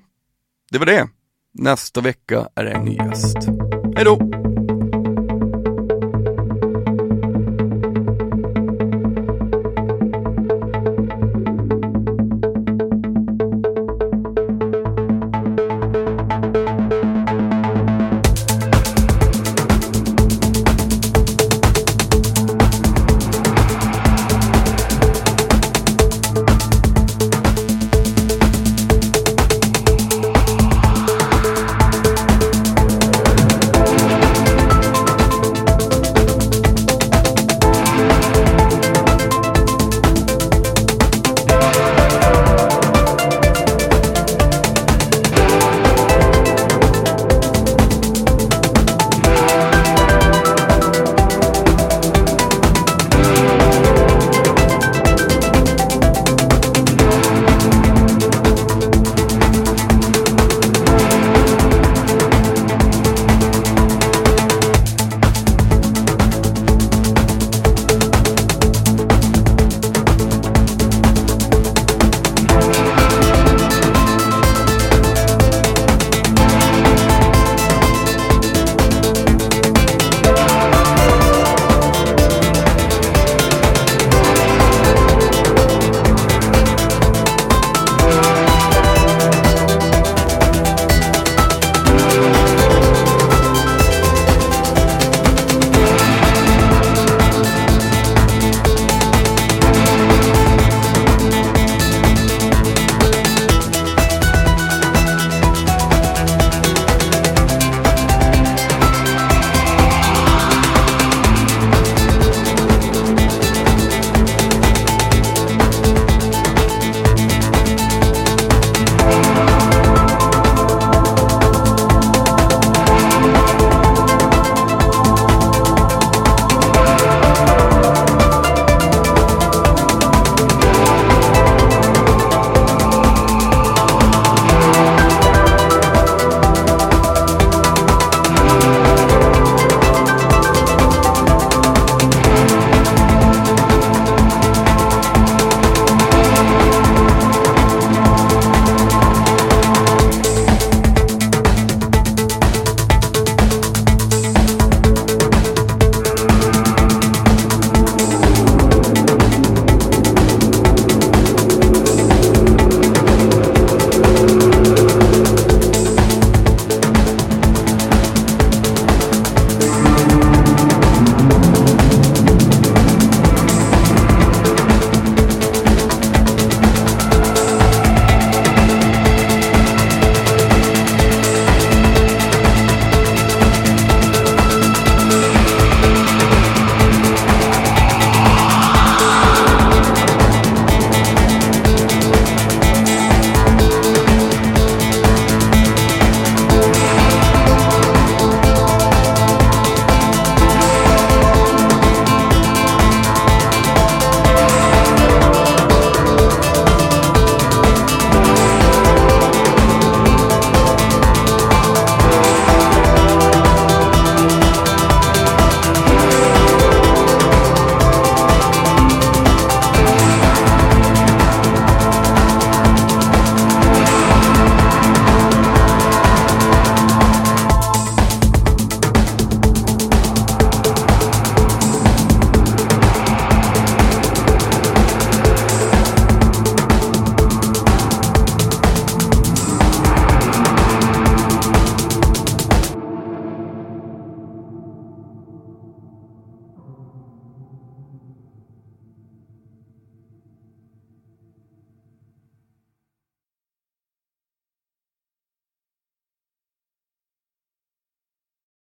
det var det. Nästa vecka är det en ny gäst. Hej då!